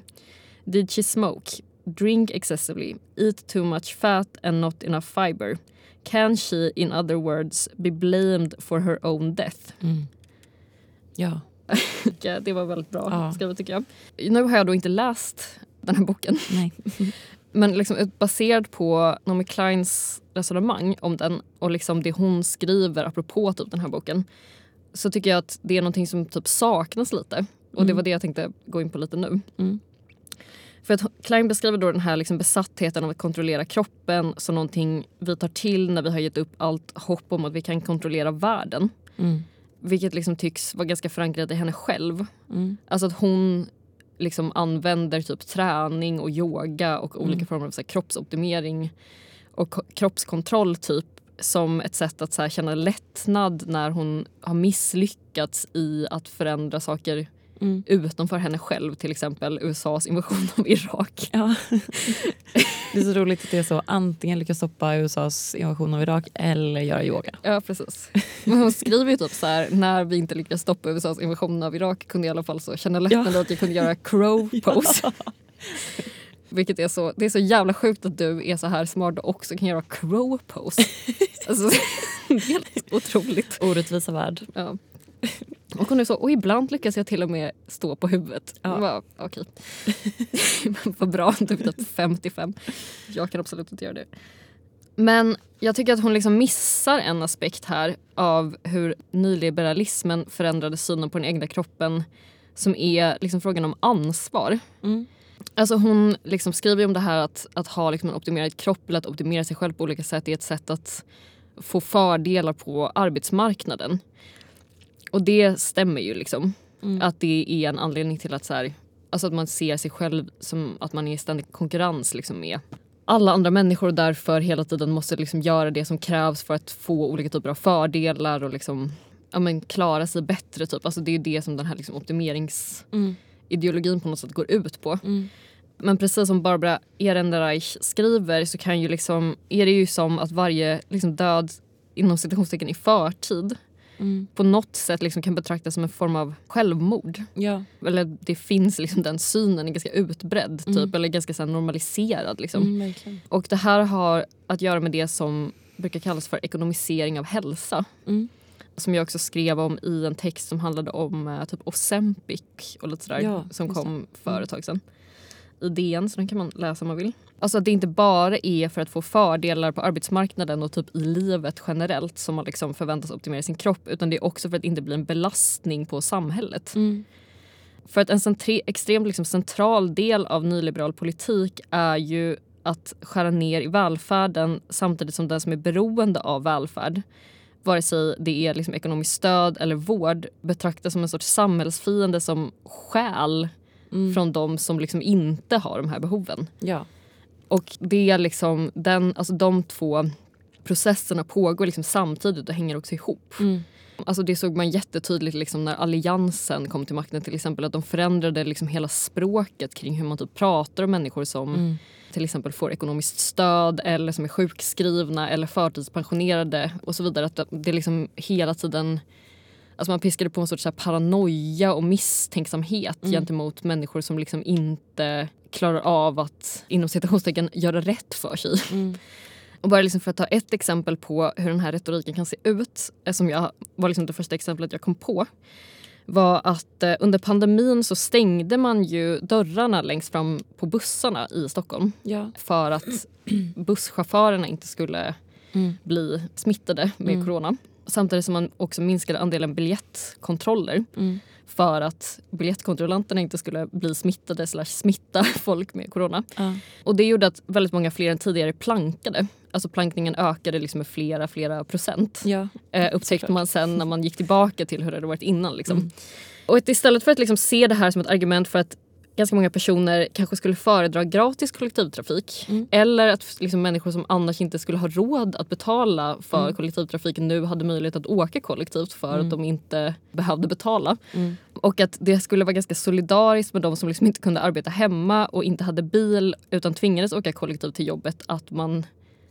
Speaker 2: Did she smoke? Drink excessively? Eat too much fat and not enough fiber? Can she, in other words, be blamed for her own death?
Speaker 1: Mm. Ja.
Speaker 2: Det var väldigt bra
Speaker 1: Ja.
Speaker 2: skrivet tycker jag. Nu har jag då inte läst den här boken.
Speaker 1: Nej.
Speaker 2: Men liksom ett- baserat på Naomi Kleins resonemang om den och liksom det hon skriver apropå typ den här boken så tycker jag att det är någonting som typ saknas lite. Och det
Speaker 1: Mm.
Speaker 2: var det jag tänkte gå in på lite nu.
Speaker 1: Mm.
Speaker 2: För att Klein beskriver då den här liksom besattheten av att kontrollera kroppen som någonting vi tar till när vi har gett upp allt hopp om att vi kan kontrollera världen.
Speaker 1: Mm.
Speaker 2: Vilket liksom tycks vara ganska förankrat i henne själv.
Speaker 1: Mm.
Speaker 2: Alltså att hon liksom använder typ träning och yoga och olika
Speaker 1: Mm.
Speaker 2: former av så kroppsoptimering och ko- kroppskontroll typ som ett sätt att så känna lättnad när hon har misslyckats i att förändra saker
Speaker 1: Mm.
Speaker 2: utanför henne själv. Till exempel USAs invasion av Irak.
Speaker 1: Ja. Det är så roligt att det är så antingen lyckas stoppa USAs invasion av Irak eller göra yoga.
Speaker 2: Ja precis. Men hon skriver ju typ så här, när vi inte lyckades stoppa USAs invasion av Irak kunde jag i alla fall så känna lättnad
Speaker 1: Ja.
Speaker 2: att jag kunde göra crow pose. Vilket är så, det är så jävla sjukt att du är så här smart och också kan göra crow pose. Alltså, det är helt otroligt.
Speaker 1: Orättvisa värld.
Speaker 2: Ja. Och hon är så, och ibland lyckas jag till och med stå på huvudet.
Speaker 1: Ja.
Speaker 2: Bara, Okej. Vad bra, typ typ 55. Jag kan absolut inte göra det. Men jag tycker att hon liksom missar en aspekt här av hur nyliberalismen förändrade synen på den egna kroppen som är liksom frågan om ansvar.
Speaker 1: Mm.
Speaker 2: Alltså hon liksom skriver om det här att, att ha liksom en optimerad kropp eller att optimera sig själv på olika sätt är ett sätt att få fördelar på arbetsmarknaden. Och det stämmer ju liksom.
Speaker 1: Mm.
Speaker 2: Att det är en anledning till att, så här, alltså att man ser sig själv som att man är i ständig konkurrens liksom med alla andra människor och därför hela tiden måste liksom göra det som krävs för att få olika typer av fördelar och liksom, ja, men klara sig bättre. Typ. Alltså det är det som den här liksom optimeringsideologin
Speaker 1: Mm.
Speaker 2: På något sätt går ut på.
Speaker 1: Mm.
Speaker 2: Men precis som Barbara Ehrenreich skriver så kan ju liksom, är det ju som att varje liksom död inom citationstecken i förtid
Speaker 1: Mm.
Speaker 2: på något sätt liksom kan betraktas som en form av självmord.
Speaker 1: Ja.
Speaker 2: Eller det finns liksom den synen är ganska utbredd typ,
Speaker 1: Mm.
Speaker 2: eller ganska så normaliserad. Liksom.
Speaker 1: Mm.
Speaker 2: Och det här har att göra med det som brukar kallas för ekonomisering av hälsa.
Speaker 1: Mm.
Speaker 2: Som jag också skrev om i en text som handlade om eh, typ Ozempic och lite sådär.
Speaker 1: Ja,
Speaker 2: som
Speaker 1: just det.
Speaker 2: kom för ett tag sedan. I DN, så den kan man läsa om man vill. Alltså att det inte bara är för att få fördelar på arbetsmarknaden och typ i livet generellt som man liksom förväntas optimera sin kropp utan det är också för att inte bli en belastning på samhället.
Speaker 1: Mm.
Speaker 2: För att en centre- extremt liksom central del av nyliberal politik är ju att skära ner i välfärden samtidigt som den som är beroende av välfärd vare sig det är liksom ekonomiskt stöd eller vård betraktas som en sorts samhällsfiende som stjäl
Speaker 1: Mm.
Speaker 2: från de som liksom inte har de här behoven.
Speaker 1: Ja.
Speaker 2: Och det är liksom den, alltså de två processerna pågår liksom samtidigt och hänger också ihop.
Speaker 1: Mm.
Speaker 2: Alltså det såg man jättetydligt liksom när alliansen kom till makten till exempel. Att de förändrade liksom hela språket kring hur man typ pratar om människor som
Speaker 1: Mm.
Speaker 2: till exempel får ekonomiskt stöd eller som är sjukskrivna eller förtidspensionerade och så vidare. Att det liksom hela tiden Alltså man piskade på en sorts paranoia och misstänksamhet
Speaker 1: Mm.
Speaker 2: gentemot människor som liksom inte klarar av att inom citationstecken göra rätt för sig.
Speaker 1: Mm.
Speaker 2: Och bara liksom för att ta ett exempel på hur den här retoriken kan se ut, eh, som jag var liksom det första exemplet jag kom på, var att eh, under pandemin så stängde man ju dörrarna längst fram på bussarna i Stockholm
Speaker 1: Ja.
Speaker 2: för att busschaufförerna inte skulle
Speaker 1: Mm.
Speaker 2: bli smittade med
Speaker 1: Mm.
Speaker 2: corona. Samtidigt som man också minskade andelen biljettkontroller
Speaker 1: Mm.
Speaker 2: för att biljettkontrollanterna inte skulle bli smittade slash smitta folk med corona.
Speaker 1: Ja.
Speaker 2: Och det gjorde att väldigt många fler än tidigare plankade. Alltså plankningen ökade liksom med flera, flera procent.
Speaker 1: Ja.
Speaker 2: Eh, upptäckte man sen när man gick tillbaka till hur det hade varit innan. Liksom.
Speaker 1: Mm.
Speaker 2: Och att istället för att liksom se det här som ett argument för att ganska många personer kanske skulle föredra gratis kollektivtrafik
Speaker 1: Mm.
Speaker 2: eller att liksom människor som annars inte skulle ha råd att betala för
Speaker 1: Mm.
Speaker 2: kollektivtrafiken nu hade möjlighet att åka kollektivt för
Speaker 1: Mm.
Speaker 2: att de inte behövde betala.
Speaker 1: Mm.
Speaker 2: Och att det skulle vara ganska solidariskt med de som liksom inte kunde arbeta hemma och inte hade bil utan tvingades åka kollektivt till jobbet att man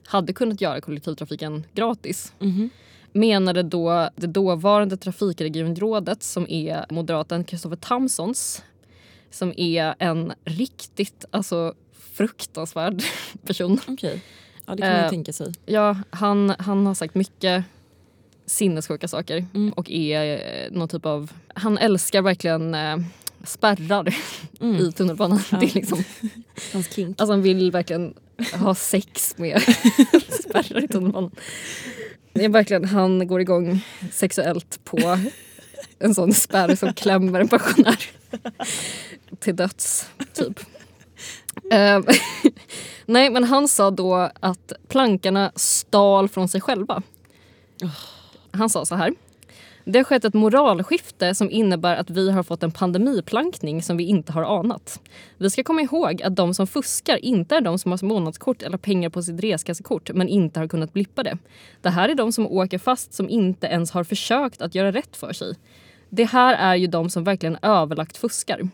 Speaker 2: hade kunnat göra kollektivtrafiken gratis.
Speaker 1: Mhm.
Speaker 2: Menade då det dåvarande trafikregionrådet som är moderaten Kristoffer Tamsons som är en riktigt alltså, fruktansvärd person.
Speaker 1: Okej. Ja, det kan man
Speaker 2: Eh,
Speaker 1: ju tänka sig.
Speaker 2: Ja, han, han har sagt mycket sinnessjuka saker
Speaker 1: Mm.
Speaker 2: och är eh, någon typ av... Han älskar verkligen eh, spärrar
Speaker 1: Mm.
Speaker 2: i tunnelbanan.
Speaker 1: Ja.
Speaker 2: Det är liksom,
Speaker 1: Hans kink.
Speaker 2: alltså han vill verkligen ha sex med spärrar i tunnelbanan. Verkligen, han går igång sexuellt på en sån spärr som klämmer en pensionär till döds, typ. Eh, Nej, men han sa då att plankarna stal från sig själva. Han sa så här. Det har skett ett moralskifte som innebär att vi har fått en pandemiplankning som vi inte har anat. Vi ska komma ihåg att de som fuskar inte är de som har månadskort eller pengar på sitt reskassekort men inte har kunnat blippa det. Det här är de som åker fast som inte ens har försökt att göra rätt för sig. Det här är ju de som verkligen överlagt fuskar.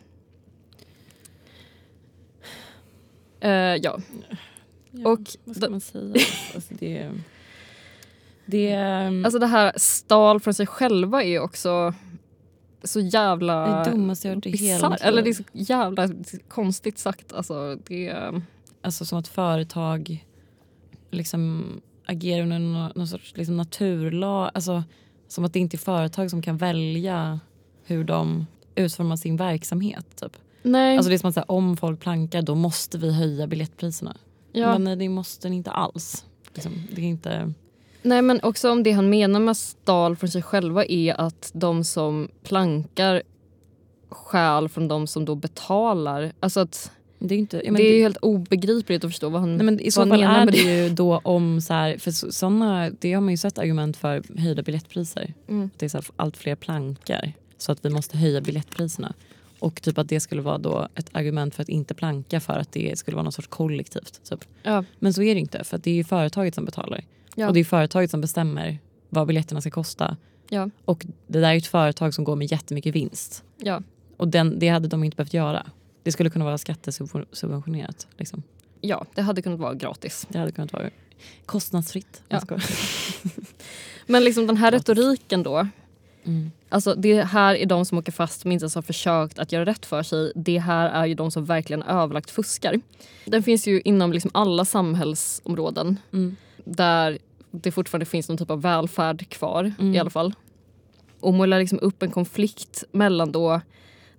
Speaker 2: Eh, ja,
Speaker 1: Ja,
Speaker 2: och
Speaker 1: vad ska man säga? Alltså det, det, mm,
Speaker 2: Alltså det här stal från sig själva är också så jävla
Speaker 1: det dummaste jag hört i hela mitt
Speaker 2: bisarrt. Eller det är så jävla konstigt sagt. Alltså det,
Speaker 1: Alltså som att företag liksom agerar under någon, någon sorts liksom naturlag. Alltså, som att det inte är företag som kan välja hur de utformar sin verksamhet. Typ.
Speaker 2: nej,
Speaker 1: Alltså det är som att säga, om folk plankar då måste vi höja biljettpriserna.
Speaker 2: ja.
Speaker 1: Men nej, det måste ni inte alls. Liksom, det är inte...
Speaker 2: nej men också om det han menar med stal från sig själva är att de som plankar stjäl från de som då betalar. Alltså att
Speaker 1: Det är, inte,
Speaker 2: det är ju helt obegripligt att förstå vad han,
Speaker 1: Nej, men I så fall är det ju då om så här, för så, såna, det har man ju sett argument för höjda biljettpriser.
Speaker 2: Mm.
Speaker 1: Det är så här, allt fler plankar så att vi måste höja biljettpriserna. Och typ att det skulle vara då ett argument för att inte planka för att det skulle vara något sorts kollektivt. Typ.
Speaker 2: Ja,
Speaker 1: Men så är det inte för det är ju företaget som betalar.
Speaker 2: Ja.
Speaker 1: Och det är företaget som bestämmer vad biljetterna ska kosta.
Speaker 2: ja,
Speaker 1: Och det där är ett företag som går med jättemycket vinst.
Speaker 2: ja.
Speaker 1: Och den, det hade de inte behövt göra. Det skulle kunna vara skattesubventionerat. Liksom.
Speaker 2: ja, det hade kunnat vara gratis.
Speaker 1: Det hade kunnat vara kostnadsfritt.
Speaker 2: Ja. Men liksom den här retoriken då
Speaker 1: Mm.
Speaker 2: Alltså det här är de som åker fast som inte ens har försökt att göra rätt för sig. Det här är ju de som verkligen överlagt fuskar. Den finns ju inom liksom alla samhällsområden
Speaker 1: Mm.
Speaker 2: Där det fortfarande finns någon typ av välfärd kvar
Speaker 1: Mm.
Speaker 2: i alla fall. Och målar liksom upp en konflikt mellan då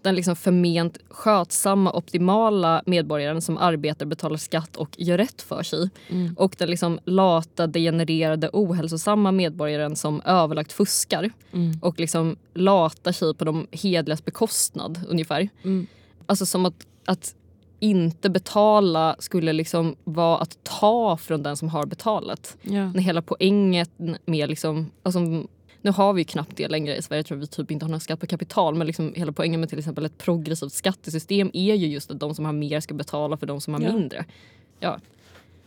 Speaker 2: den liksom förment skötsamma, optimala medborgaren som arbetar, betalar skatt och gör rätt för sig
Speaker 1: Mm.
Speaker 2: och den liksom lata, degenererade, ohälsosamma medborgaren som överlagt fuskar
Speaker 1: Mm.
Speaker 2: och liksom latar sig på de hedligas bekostnad ungefär.
Speaker 1: Mm.
Speaker 2: Alltså som att, att inte betala skulle liksom vara att ta från den som har betalat.
Speaker 1: Ja.
Speaker 2: När hela poängen med liksom, alltså, nu har vi ju knappt det längre i Sverige, jag tror vi typ inte har någon skatt på kapital men liksom hela poängen med till exempel ett progressivt skattesystem är ju just att de som har mer ska betala för de som har
Speaker 1: Ja.
Speaker 2: mindre. Ja.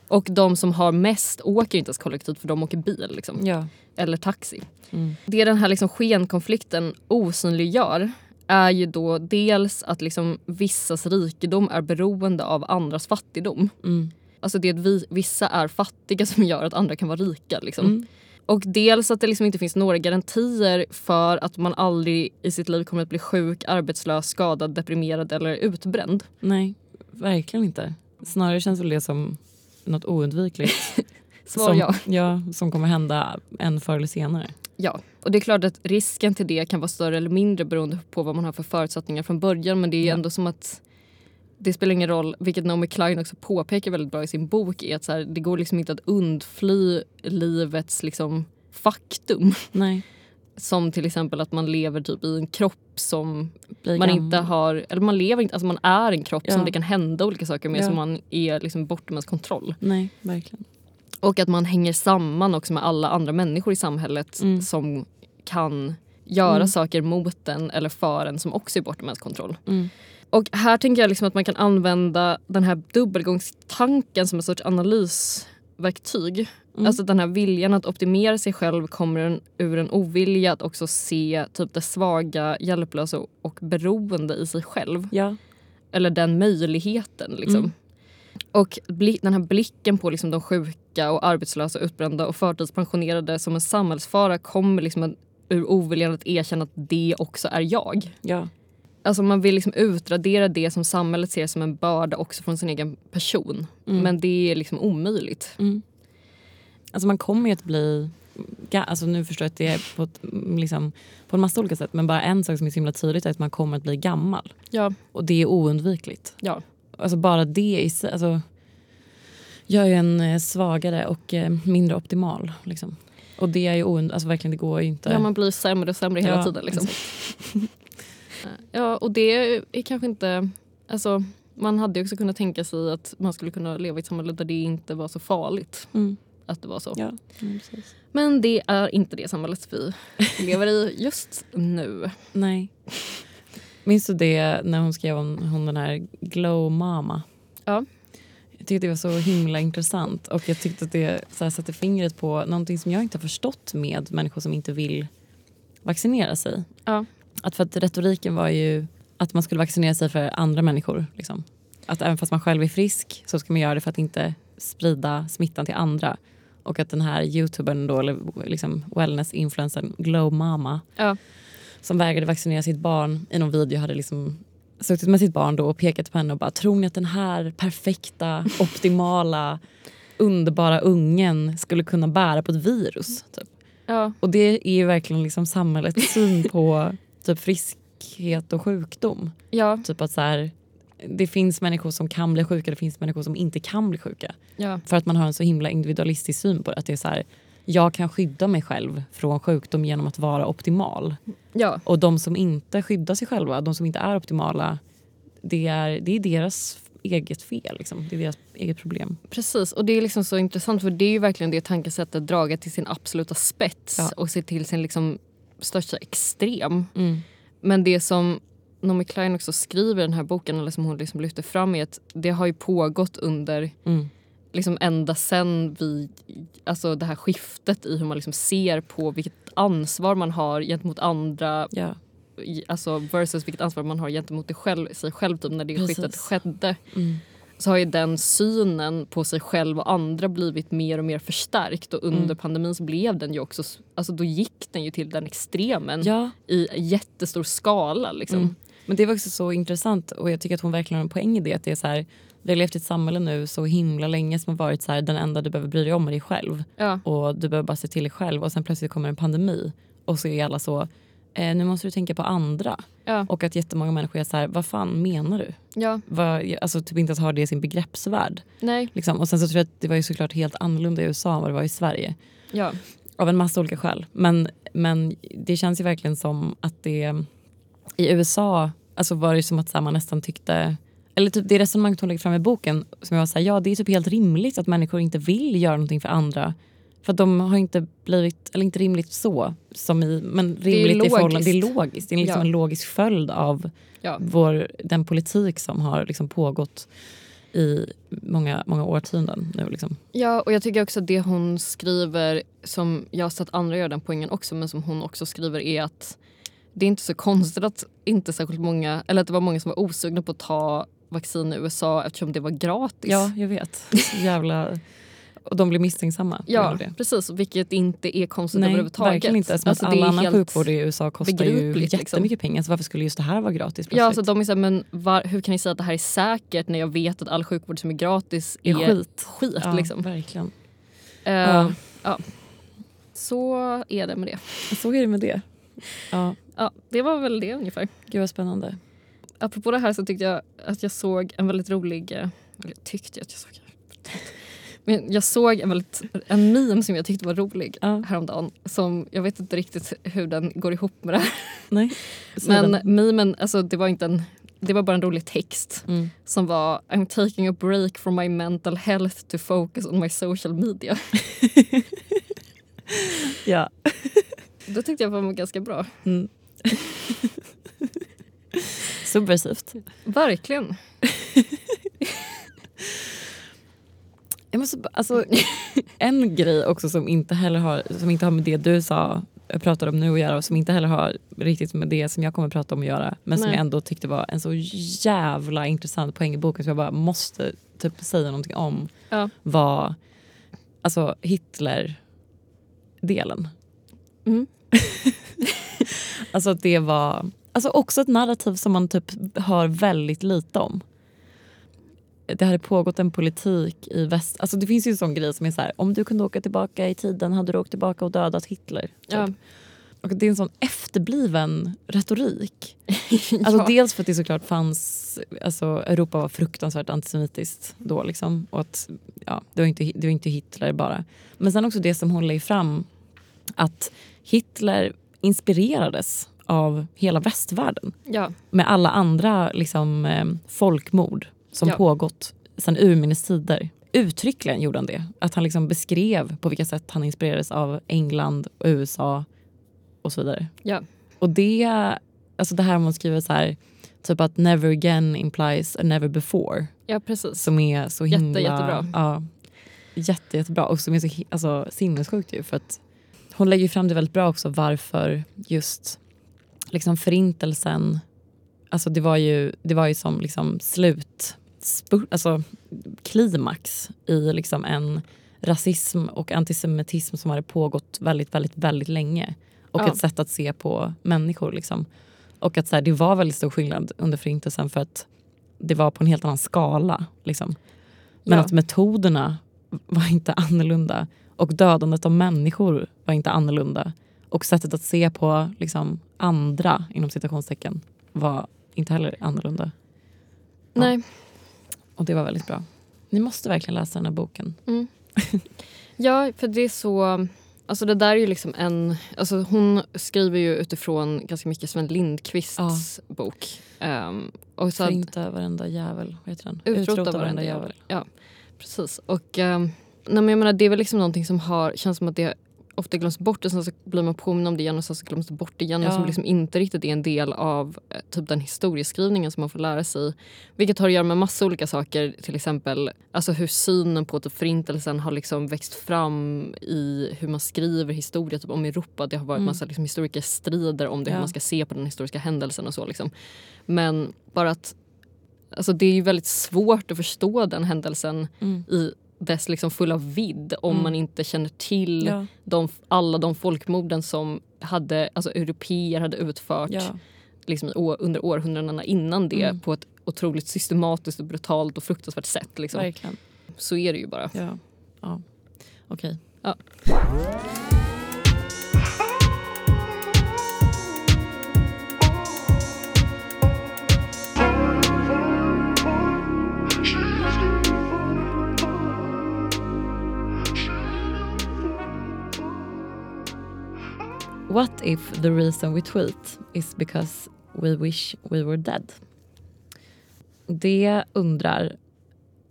Speaker 2: Och de som har mest åker inte ens kollektivt för de åker bil liksom.
Speaker 1: Ja.
Speaker 2: eller taxi.
Speaker 1: Mm.
Speaker 2: Det den här liksom skenkonflikten osynliggör är ju då dels att liksom vissas rikedom är beroende av andras fattigdom.
Speaker 1: Mm.
Speaker 2: Alltså det att vi, vissa är fattiga som gör att andra kan vara rika. Liksom.
Speaker 1: Mm.
Speaker 2: Och dels att det liksom inte finns några garantier för att man aldrig i sitt liv kommer att bli sjuk, arbetslös, skadad, deprimerad eller utbränd.
Speaker 1: Nej, verkligen inte. Snarare känns väl det som något oundvikligt.
Speaker 2: Svar
Speaker 1: som,
Speaker 2: ja.
Speaker 1: ja. Som kommer hända en förr eller senare.
Speaker 2: Ja, och det är klart att risken till det kan vara större eller mindre beroende på vad man har för förutsättningar från början. Men det är
Speaker 1: Ja.
Speaker 2: ändå som att det spelar ingen roll, vilket Naomi Klein också påpekar väldigt bra i sin bok, är att så här, det går liksom inte att undfly livets liksom faktum.
Speaker 1: Nej.
Speaker 2: Som till exempel att man lever typ i en kropp som
Speaker 1: Blir
Speaker 2: man
Speaker 1: gammal.
Speaker 2: inte har, eller man lever inte, alltså man är en kropp
Speaker 1: Ja.
Speaker 2: som det kan hända olika saker med
Speaker 1: Ja.
Speaker 2: som man är liksom bortom ens kontroll.
Speaker 1: Nej, verkligen.
Speaker 2: Och att man hänger samman också med alla andra människor i samhället
Speaker 1: Mm.
Speaker 2: som kan göra
Speaker 1: Mm.
Speaker 2: saker mot en eller för en som också är bortom ens kontroll.
Speaker 1: Mm.
Speaker 2: Och här tänker jag liksom att man kan använda den här dubbelgångstanken som en sorts analysverktyg.
Speaker 1: Mm.
Speaker 2: Alltså den här viljan att optimera sig själv kommer ur en ovilja att också se typ det svaga, hjälplösa och beroende i sig själv.
Speaker 1: Ja.
Speaker 2: Eller den möjligheten. Liksom.
Speaker 1: Mm.
Speaker 2: Och den här blicken på liksom de sjuka och arbetslösa, utbrända och förtidspensionerade som en samhällsfara kommer liksom ur oviljan att erkänna att det också är jag.
Speaker 1: Ja.
Speaker 2: Alltså man vill liksom utradera det som samhället ser som en börda också från sin egen person.
Speaker 1: Mm.
Speaker 2: Men det är liksom omöjligt.
Speaker 1: Mm. Alltså man kommer ju att bli... Alltså nu förstår jag att det är på, ett, mm, liksom, på en massa olika sätt men bara en sak som är så himla tydligt är att man kommer att bli gammal.
Speaker 2: Ja.
Speaker 1: Och det är oundvikligt.
Speaker 2: Ja.
Speaker 1: Alltså bara det i sig alltså, gör ju en eh, svagare och eh, mindre optimal. Liksom. Och det är ju ound- alltså verkligen det går ju inte.
Speaker 2: ja, man blir sämre och sämre hela
Speaker 1: Ja,
Speaker 2: tiden. Liksom. ja, och det är kanske inte... Alltså, man hade också kunnat tänka sig att man skulle kunna leva i ett samhälle där det inte var så farligt
Speaker 1: Mm.
Speaker 2: att det var så.
Speaker 1: Ja, mm.
Speaker 2: Men det är inte det samhället vi lever i just nu.
Speaker 1: Nej. Minns du det när hon skrev om hon den här Glow Mama?
Speaker 2: Ja.
Speaker 1: Jag tyckte det var så himla intressant och jag tyckte att det så här, satte fingret på någonting som jag inte har förstått med människor som inte vill vaccinera sig.
Speaker 2: Ja.
Speaker 1: Att för att retoriken var ju att man skulle vaccinera sig för andra människor. Liksom. Att även fast man själv är frisk så ska man göra det för att inte sprida smittan till andra. Och att den här youtubern då, eller liksom wellness-influencern Glow Mama
Speaker 2: Ja.
Speaker 1: som vägrade vaccinera sitt barn i någon video hade liksom suttit med sitt barn då och pekat på henne och bara tror ni att den här perfekta, optimala, underbara ungen skulle kunna bära på ett virus? Typ.
Speaker 2: Ja.
Speaker 1: Och det är ju verkligen liksom samhällets syn på typ friskhet och sjukdom.
Speaker 2: Ja.
Speaker 1: Typ att så här, det finns människor som kan bli sjuka, det finns människor som inte kan bli sjuka.
Speaker 2: Ja.
Speaker 1: För att man har en så himla individualistisk syn på det. Att det är så här, jag kan skydda mig själv från sjukdom genom att vara optimal.
Speaker 2: Ja.
Speaker 1: Och de som inte skyddar sig själva, de som inte är optimala, det är, det är deras eget fel. Liksom. Det är deras eget problem.
Speaker 2: Precis, och det är liksom så intressant för det är ju verkligen det tankesättet draget till sin absoluta spets
Speaker 1: Ja.
Speaker 2: och se till sin liksom största extrem.
Speaker 1: Mm.
Speaker 2: Men det som Naomi Klein också skriver i den här boken, eller som hon liksom lyfter fram, är att det har ju pågått under
Speaker 1: Mm.
Speaker 2: Liksom ända sen vi, alltså det här skiftet i hur man liksom ser på vilket ansvar man har gentemot andra
Speaker 1: Ja.
Speaker 2: alltså versus vilket ansvar man har gentemot det själv, sig själv typ, när det
Speaker 1: Precis.
Speaker 2: skiftet skedde.
Speaker 1: Mm.
Speaker 2: så har ju den synen på sig själv och andra blivit mer och mer förstärkt och under
Speaker 1: Mm.
Speaker 2: pandemin så blev den ju också, alltså då gick den ju till den extremen
Speaker 1: Ja,
Speaker 2: i jättestor skala liksom.
Speaker 1: Mm. Men det var också så intressant och jag tycker att hon verkligen har en poäng i det. Att det är så här, vi har levt i ett samhälle nu så himla länge som har varit så här, den enda du behöver bry dig om är dig själv.
Speaker 2: Ja.
Speaker 1: Och du behöver bara se till dig själv och sen plötsligt kommer en pandemi och så är alla så, eh, nu måste du tänka på andra.
Speaker 2: Ja.
Speaker 1: Och att jättemånga människor är så här, vad fan menar du?
Speaker 2: ja,
Speaker 1: Vad, alltså typ inte att ha det i sin begreppsvärld.
Speaker 2: nej,
Speaker 1: Liksom. Och sen så tror jag att det var ju såklart helt annorlunda i USA än vad det var i Sverige.
Speaker 2: ja.
Speaker 1: Av en massa olika skäl. Men, men det känns ju verkligen som att det i USA alltså var det som att här, man nästan tyckte eller typ det resonemanget hon lägger fram i boken som jag var ja det är typ helt rimligt att människor inte vill göra någonting för andra. För att de har inte blivit, eller inte rimligt så, som i, men rimligt i förhållande, det är logiskt. Det är liksom
Speaker 2: Ja.
Speaker 1: en logisk följd av
Speaker 2: Ja.
Speaker 1: vår, den politik som har liksom pågått i många, många årtionden nu. Liksom.
Speaker 2: Ja, och jag tycker också att det hon skriver, som jag har sett andra göra den poängen också, men som hon också skriver är att det är inte så konstigt att inte särskilt många, eller att det var många som var osugna på att ta vaccin i USA eftersom det var gratis.
Speaker 1: Ja, jag vet. Så jävla... Och de blir misstänksamma.
Speaker 2: Ja, precis. Vilket inte är konstigt
Speaker 1: Nej,
Speaker 2: överhuvudtaget.
Speaker 1: verkligen inte. Som
Speaker 2: Alltså,
Speaker 1: all annan sjukvård i USA kostar ju
Speaker 2: liksom.
Speaker 1: jättemycket pengar. Så varför skulle just det här vara gratis
Speaker 2: Ja, så
Speaker 1: plötsligt?
Speaker 2: de är såhär, men var, hur kan ni säga att det här är säkert när jag vet att all sjukvård som är gratis är,
Speaker 1: är skit.
Speaker 2: skit
Speaker 1: Ja,
Speaker 2: liksom.
Speaker 1: verkligen.
Speaker 2: Eh,
Speaker 1: Ja.
Speaker 2: ja. Så är det med det.
Speaker 1: Så är det med det. Ja,
Speaker 2: Ja, det var väl det ungefär.
Speaker 1: gud vad spännande.
Speaker 2: Apropå det här så tyckte jag att jag såg en väldigt rolig... eh, Eller jag tyckte att jag såg... Men jag såg en, väldigt, en meme som jag tyckte var rolig
Speaker 1: Ja.
Speaker 2: häromdagen. Som, jag vet inte riktigt hur den går ihop med det här.
Speaker 1: Nej.
Speaker 2: Men
Speaker 1: den.
Speaker 2: memen, alltså det var inte en... Det var bara en rolig text
Speaker 1: Mm.
Speaker 2: som var I'm taking a break from my mental health to focus on my social media.
Speaker 1: Ja.
Speaker 2: Det tyckte jag var ganska bra.
Speaker 1: Mm. Subversivt.
Speaker 2: Verkligen.
Speaker 1: Jag måste, alltså, en grej också som inte heller har, som inte har med det du sa, jag pratade om nu att göra och som inte heller har riktigt med det som jag kommer att prata om att göra men som
Speaker 2: Nej.
Speaker 1: jag ändå tyckte var en så jävla intressant poäng i boken som jag bara måste typ säga någonting om
Speaker 2: Ja.
Speaker 1: var alltså Hitler-delen.
Speaker 2: Mm.
Speaker 1: Alltså det var alltså också ett narrativ som man typ hör väldigt lite om. Det hade pågått en politik i väst... Alltså det finns ju en sån grej som är så här, om du kunde åka tillbaka i tiden hade du åkt tillbaka och dödat Hitler. Typ.
Speaker 2: Ja.
Speaker 1: Och det är en sån efterbliven retorik. Alltså
Speaker 2: Ja.
Speaker 1: Dels för att det såklart fanns, alltså Europa var fruktansvärt antisemitiskt då liksom. Och att, ja, det, var inte, det var inte Hitler bara. Men sen också det som hon lägger fram, att Hitler inspirerades av hela västvärlden
Speaker 2: Ja.
Speaker 1: med alla andra liksom, eh, folkmord som
Speaker 2: Ja.
Speaker 1: pågått sedan urminnes tider. Uttryckligen gjorde han det. Att han liksom beskrev på vilka sätt han inspirerades av England och USA och så vidare.
Speaker 2: Ja.
Speaker 1: Och det, alltså det här man skriver så här, typ att never again implies a never before.
Speaker 2: ja, precis.
Speaker 1: Som är så
Speaker 2: Jätte,
Speaker 1: himla...
Speaker 2: jättebra.
Speaker 1: Ja, jätte, jättebra. Och som är så alltså, sinnessjukt ju. För att hon lägger fram det väldigt bra också varför just liksom förintelsen, alltså det var ju, det var ju som liksom slut, alltså klimax i liksom en rasism och antisemitism som hade pågått väldigt, väldigt, väldigt länge. Och
Speaker 2: Ja.
Speaker 1: ett sätt att se på människor. Liksom. Och att så här, det var väldigt stor skillnad under förintelsen för att det var på en helt annan skala. Liksom. Men
Speaker 2: Ja.
Speaker 1: att metoderna var inte annorlunda. Och dödandet av människor var inte annorlunda. Och sättet att se på liksom, andra, inom citationstecken, var inte heller annorlunda. Ja.
Speaker 2: Nej.
Speaker 1: Och det var väldigt bra. Ni måste verkligen läsa den här boken.
Speaker 2: Mm. Ja, för det är så... Alltså det där är ju liksom en... Alltså hon skriver ju utifrån ganska mycket Sven Lindqvists bok. Um, och så att,
Speaker 1: Förinta varenda jävel. Vad heter den?
Speaker 2: Utrota varenda jävel. Ja, precis. Och um, nej, men jag menar, det är väl liksom någonting som har, känns som att det ofta glöms bort och sen så blir man påmind om det igen och sen så glöms det bort igen.
Speaker 1: Ja.
Speaker 2: Och som liksom inte riktigt är en del av eh, typ den historieskrivningen som man får lära sig. Vilket har att göra med massa olika saker. Till exempel alltså hur synen på typ förintelsen har liksom växt fram i hur man skriver historia typ om Europa. Det har varit
Speaker 1: Mm.
Speaker 2: massa liksom historikerstrider om det,
Speaker 1: Ja.
Speaker 2: hur man ska se på den historiska händelsen och så. Liksom. Men bara att Alltså det är ju väldigt svårt att förstå den händelsen
Speaker 1: Mm.
Speaker 2: i dess liksom fulla vidd om
Speaker 1: Mm.
Speaker 2: man inte känner till
Speaker 1: Ja.
Speaker 2: de, alla de folkmorden som hade, alltså europeer hade utfört
Speaker 1: Ja.
Speaker 2: liksom, under århundradena innan det
Speaker 1: Mm.
Speaker 2: på ett otroligt systematiskt och brutalt och fruktansvärt sätt. Liksom. Så är det ju bara.
Speaker 1: Ja. ja. Okej.
Speaker 2: Ja.
Speaker 1: What if the reason we tweet is because we wish we were dead? Det undrar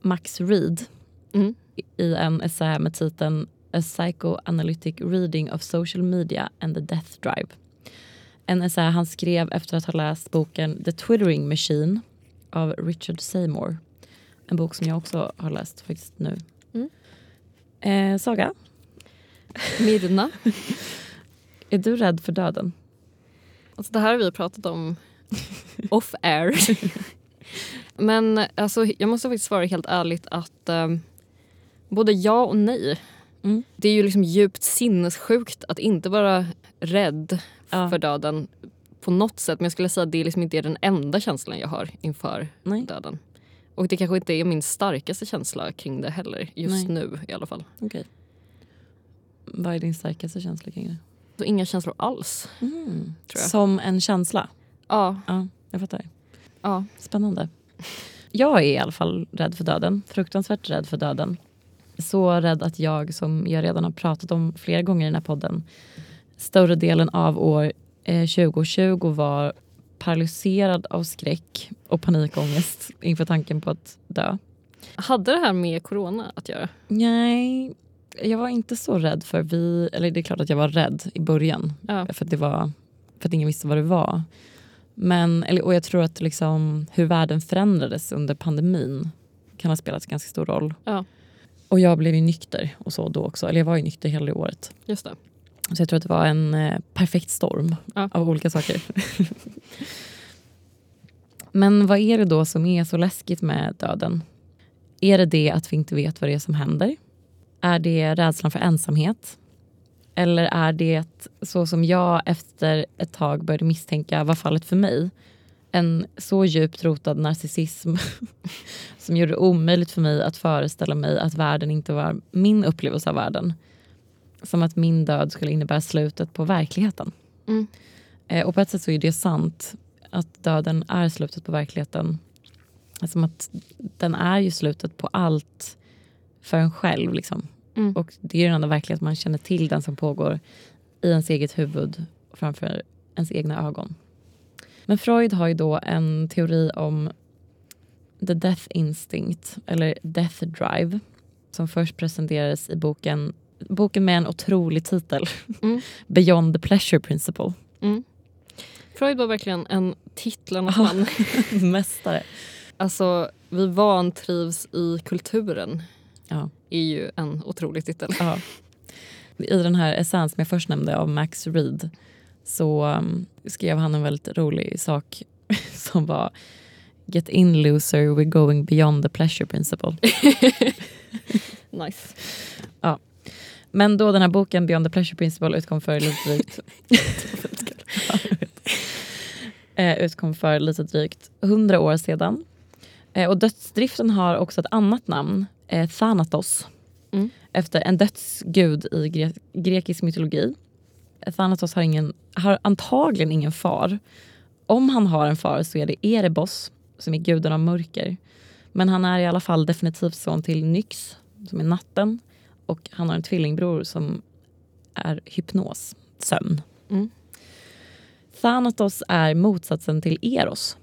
Speaker 1: Max Reed
Speaker 2: Mm.
Speaker 1: i en essä med titeln A Psychoanalytic Reading of Social Media and the Death Drive. En essä han skrev efter att ha läst boken The Twittering Machine av Richard Seymour. En bok som jag också har läst faktiskt nu.
Speaker 2: Mm.
Speaker 1: Eh, Saga,
Speaker 2: Mirna.
Speaker 1: är du rädd för döden?
Speaker 2: Alltså det här har vi pratat om off air. Men alltså, jag måste faktiskt svara helt ärligt att eh, både ja och nej.
Speaker 1: Mm.
Speaker 2: Det är ju liksom djupt sinnessjukt att inte vara rädd
Speaker 1: Ja.
Speaker 2: för döden på något sätt. Men jag skulle säga att det liksom inte är den enda känslan jag har inför
Speaker 1: Nej.
Speaker 2: döden. Och det kanske inte är min starkaste känsla kring det heller. Just
Speaker 1: Nej.
Speaker 2: nu i alla fall.
Speaker 1: Okej. Vad är din starkaste känsla kring det?
Speaker 2: Så inga känslor alls.
Speaker 1: Mm. Som en känsla?
Speaker 2: Ja,
Speaker 1: Ja, jag fattar.
Speaker 2: ja.
Speaker 1: Spännande. Jag är i alla fall rädd för döden. Fruktansvärt rädd för döden. Så rädd att jag, som jag redan har pratat om flera gånger i den här podden, större delen av år eh, 2020 var paralyserad av skräck och panikångest inför tanken på att dö.
Speaker 2: Hade det här med corona att göra?
Speaker 1: Nej, jag var inte så rädd för vi... Eller det är klart att jag var rädd i början.
Speaker 2: Ja.
Speaker 1: För att, det var, för att ingen visste vad det var. Men, eller, och jag tror att liksom, hur världen förändrades under pandemin kan ha spelat ganska stor roll.
Speaker 2: Ja.
Speaker 1: Och jag blev ju nykter och så då också. Eller jag var ju nykter hela det året.
Speaker 2: Just det.
Speaker 1: Så jag tror att det var en eh, perfekt storm
Speaker 2: Ja.
Speaker 1: av olika saker. Men vad är det då som är så läskigt med döden? Är det det att vi inte vet vad det är som händer? Är det rädslan för ensamhet? Eller är det så som jag efter ett tag började misstänka var fallet för mig? En så djupt rotad narcissism som gjorde det omöjligt för mig att föreställa mig att världen inte var min upplevelse av världen. Som att min död skulle innebära slutet på verkligheten.
Speaker 2: Mm.
Speaker 1: Eh, och på ett sätt så är det sant att döden är slutet på verkligheten. Som att den är ju slutet på allt för en själv. Liksom.
Speaker 2: Mm.
Speaker 1: Och det är den enda verklighet man känner till, den som pågår i ens eget huvud framför ens egna ögon. Men Freud har ju då en teori om the death instinct, eller death drive, som först presenterades i boken, boken med en otrolig titel,
Speaker 2: Mm.
Speaker 1: Beyond the pleasure principle.
Speaker 2: Mm. Freud var verkligen en titlarnas man.
Speaker 1: Mästare.
Speaker 2: Alltså, vi vantrivs i kulturen
Speaker 1: Ja.
Speaker 2: är ju en otrolig titel.
Speaker 1: Ja. I den här essän som jag först nämnde av Max Reed så um, skrev han en väldigt rolig sak som var Get in loser, we're going beyond the pleasure principle.
Speaker 2: Nice.
Speaker 1: Men då den här boken Beyond the pleasure principle utkom för lite drygt Ja. Eh, utkom för lite drygt 100 år sedan. Eh, och dödsdriften har också ett annat namn, eh, Thanatos.
Speaker 2: Mm.
Speaker 1: Efter en dödsgud i gre- grekisk mytologi. Eh, Thanatos har, ingen, har antagligen ingen far. Om han har en far så är det Erebos, som är guden av mörker. Men han är i alla fall definitivt son till Nyx, som är natten. Och han har en tvillingbror som är hypnos, sömn.
Speaker 2: Mm.
Speaker 1: Thanatos är motsatsen till Eros.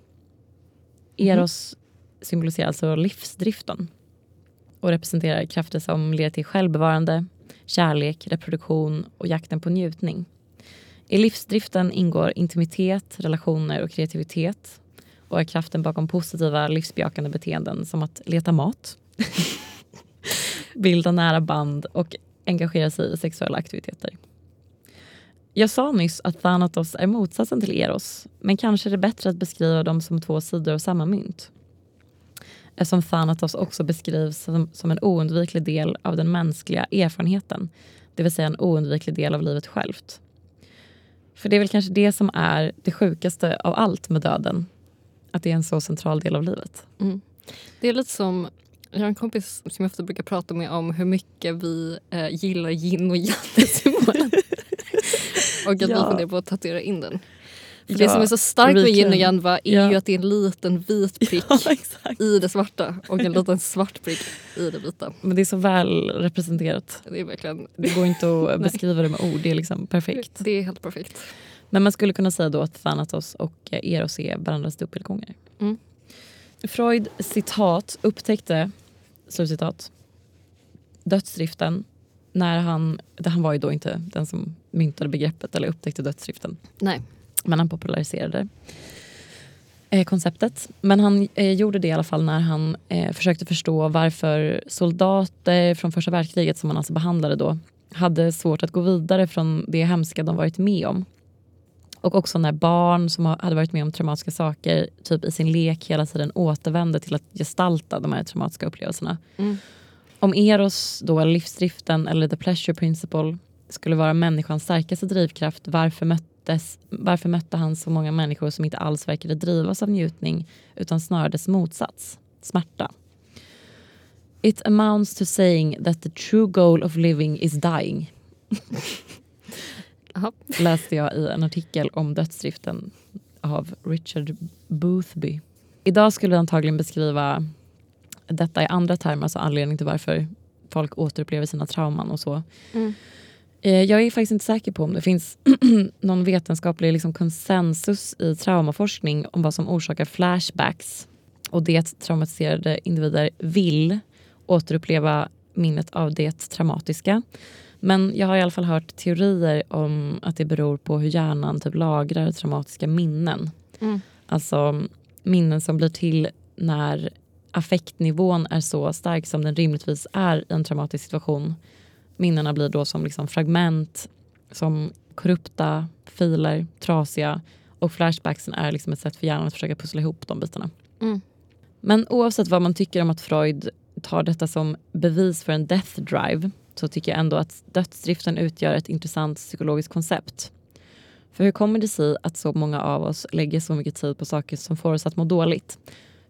Speaker 1: Eros symboliserar alltså livsdriften och representerar krafter som leder till självbevarande, kärlek, reproduktion och jakten på njutning. I livsdriften ingår intimitet, relationer och kreativitet och är kraften bakom positiva livsbejakande beteenden som att leta mat, bilda nära band och engagera sig i sexuella aktiviteter. Jag sa nyss att Thanatos är motsatsen till Eros, men kanske är det bättre att beskriva dem som två sidor av samma mynt. Eftersom Thanatos också beskrivs som, som en oundviklig del av den mänskliga erfarenheten. Det vill säga en oundviklig del av livet självt. För det är väl kanske det som är det sjukaste av allt med döden. Att det är en så central del av livet.
Speaker 2: Mm. Det är lite som, jag har en kompis som jag ofta brukar prata med om hur mycket vi eh, gillar yin och yang-symbolen. och att
Speaker 1: Ja.
Speaker 2: vi funderar på att tatuera in den. För
Speaker 1: Ja,
Speaker 2: det som är så starkt med yin och yang va, är
Speaker 1: Ja.
Speaker 2: ju att det är en liten vit prick
Speaker 1: exakt.
Speaker 2: i det svarta och en liten svart prick i det vita.
Speaker 1: Men det är så väl representerat.
Speaker 2: Det är verkligen
Speaker 1: Det går inte att beskriva det med ord. Det är liksom perfekt.
Speaker 2: det är helt perfekt.
Speaker 1: Men man skulle kunna säga då att Thanatos och Eros är varandras dubbelgångare.
Speaker 2: Mm.
Speaker 1: Freud citat upptäckte, slutcitat, dödsdriften när han, han var ju då inte den som myntade begreppet eller upptäckte dödsdriften,
Speaker 2: Nej.
Speaker 1: Men han populariserade eh, konceptet. Men han eh, gjorde det i alla fall när han eh, försökte förstå varför soldater från första världskriget som han alltså behandlade då hade svårt att gå vidare från det hemska de varit med om. Och också när barn som ha- hade varit med om traumatiska saker typ i sin lek hela tiden återvände till att gestalta de här traumatiska upplevelserna.
Speaker 2: Mm.
Speaker 1: Om Eros, då, eller livsdriften eller the pleasure principle skulle vara människans starkaste drivkraft, varför, möttes, varför mötte han så många människor som inte alls verkade drivas av njutning utan snarare dess motsats, smärta? It amounts to saying that the true goal of living is dying. Läste jag i en artikel om dödsdriften av Richard Boothby. Idag skulle vi antagligen beskriva detta i andra termer, alltså anledning till varför folk återupplever sina trauman och så.
Speaker 2: Mm.
Speaker 1: Eh, Jag är faktiskt inte säker på om det finns någon vetenskaplig liksom konsensus i traumaforskning om vad som orsakar flashbacks och det att traumatiserade individer vill återuppleva minnet av det traumatiska. Men jag har i alla fall hört teorier om att det beror på hur hjärnan typ lagrar traumatiska minnen.
Speaker 2: Mm.
Speaker 1: Alltså minnen som blir till när affektnivån är så stark som den rimligtvis är i en traumatisk situation. Minnena blir då som liksom fragment, som korrupta filer, trasiga och flashbacksen är liksom ett sätt för hjärnan att försöka pussla ihop de bitarna.
Speaker 2: Mm.
Speaker 1: Men oavsett vad man tycker om att Freud tar detta som bevis för en death drive så tycker jag ändå att dödsdriften utgör ett intressant psykologiskt koncept. För hur kommer det sig att så många av oss lägger så mycket tid på saker som får oss att må dåligt?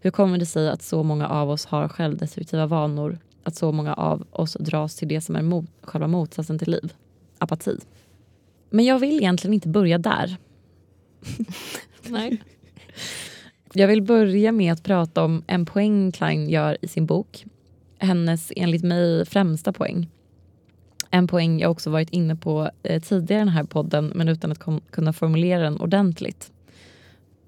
Speaker 1: Hur kommer det sig att så många av oss har självdestruktiva vanor? Att så många av oss dras till det som är mot, själva motsatsen till liv? Apati. Men jag vill egentligen inte börja där.
Speaker 2: Nej.
Speaker 1: Jag vill börja med att prata om en poäng Klein gör i sin bok. Hennes, enligt mig, främsta poäng. En poäng jag också varit inne på eh, tidigare i den här podden men utan att kom, kunna formulera den ordentligt.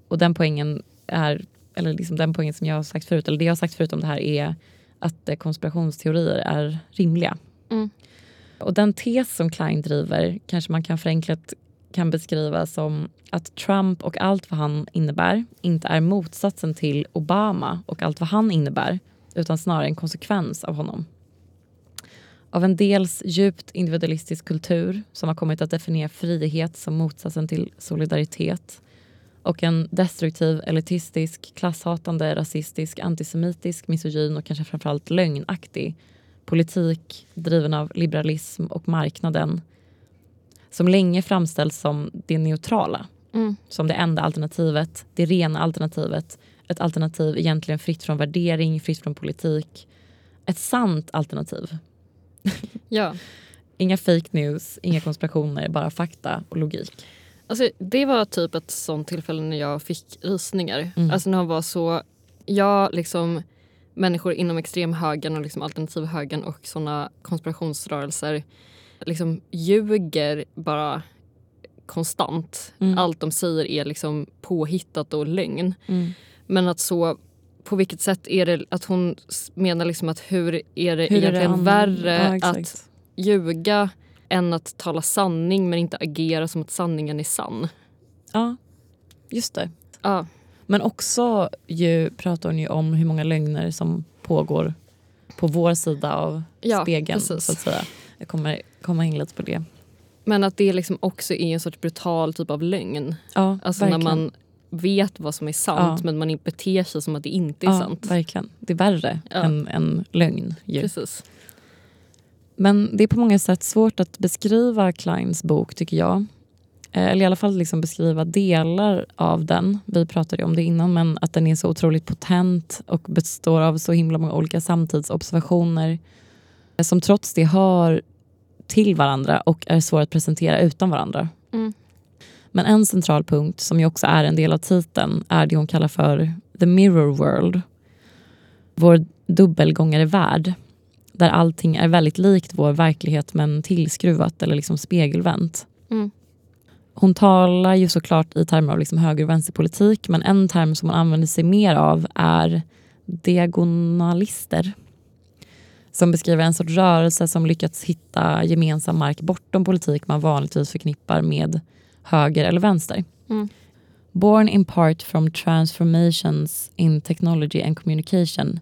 Speaker 1: Och den poängen är, eller liksom den poängen som jag har sagt förut, eller det jag har sagt förut om det här är att eh, konspirationsteorier är rimliga.
Speaker 2: Mm.
Speaker 1: Och den tes som Klein driver kanske man kan förenklat kan beskriva som att Trump och allt vad han innebär inte är motsatsen till Obama och allt vad han innebär utan snarare en konsekvens av honom. Av en dels djupt individualistisk kultur som har kommit att definiera frihet som motsatsen till solidaritet och en destruktiv, elitistisk, klasshatande, rasistisk, antisemitisk, misogyn och kanske framförallt lögnaktig politik driven av liberalism och marknaden som länge framställts som det neutrala,
Speaker 2: Mm.
Speaker 1: som det enda alternativet, det rena alternativet. Ett alternativ egentligen fritt från värdering, fritt från politik. Ett sant alternativ.
Speaker 2: Ja.
Speaker 1: Inga fake news, inga konspirationer, bara fakta och logik.
Speaker 2: Alltså, det var typ ett sånt tillfälle när jag fick rysningar.
Speaker 1: Mm.
Speaker 2: Alltså när han var så... Jag, liksom, människor inom extremhögern och liksom alternativhögern och såna konspirationsrörelser liksom ljuger bara konstant.
Speaker 1: Mm.
Speaker 2: Allt de säger är liksom påhittat och lögn. Men att så på vilket sätt är det att hon menar liksom att hur är det
Speaker 1: Hur är det
Speaker 2: egentligen värre
Speaker 1: Ja,
Speaker 2: att ljuga än att tala sanning men inte agera som att sanningen är sann.
Speaker 1: Ja, just det.
Speaker 2: Ja,
Speaker 1: Men också ju, pratar hon ju om hur många lögner som pågår på vår sida av
Speaker 2: Ja,
Speaker 1: spegeln.
Speaker 2: precis.
Speaker 1: Så att säga. Jag kommer komma in lite på det.
Speaker 2: men att det liksom också är en sorts brutal typ av lögn.
Speaker 1: Ja,
Speaker 2: Alltså när
Speaker 1: verkligen.
Speaker 2: man vet vad som är sant
Speaker 1: Ja.
Speaker 2: men man beter sig som att det inte är
Speaker 1: Ja,
Speaker 2: sant.
Speaker 1: verkligen. Det är värre än, än lögn. Ju.
Speaker 2: Precis.
Speaker 1: Men det är på många sätt svårt att beskriva Kleins bok tycker jag. Eh, Eller i alla fall liksom beskriva delar av den. Vi pratade om det innan men att den är så otroligt potent och består av så himla många olika samtidsobservationer eh, som trots det hör till varandra och är svåra att presentera utan varandra.
Speaker 2: Mm.
Speaker 1: Men en central punkt som ju också är en del av titeln är det hon kallar för the mirror world. Vår dubbelgångare värld där allting är väldigt likt vår verklighet men tillskruvat eller liksom spegelvänt.
Speaker 2: Mm.
Speaker 1: Hon talar ju såklart i termer av liksom höger och vänsterpolitik men en term som hon använder sig mer av är diagonalister. Som beskriver en sorts rörelse som lyckats hitta gemensam mark bortom politik man vanligtvis förknippar med höger eller vänster.
Speaker 2: Mm.
Speaker 1: Born in part from transformations in technology and communication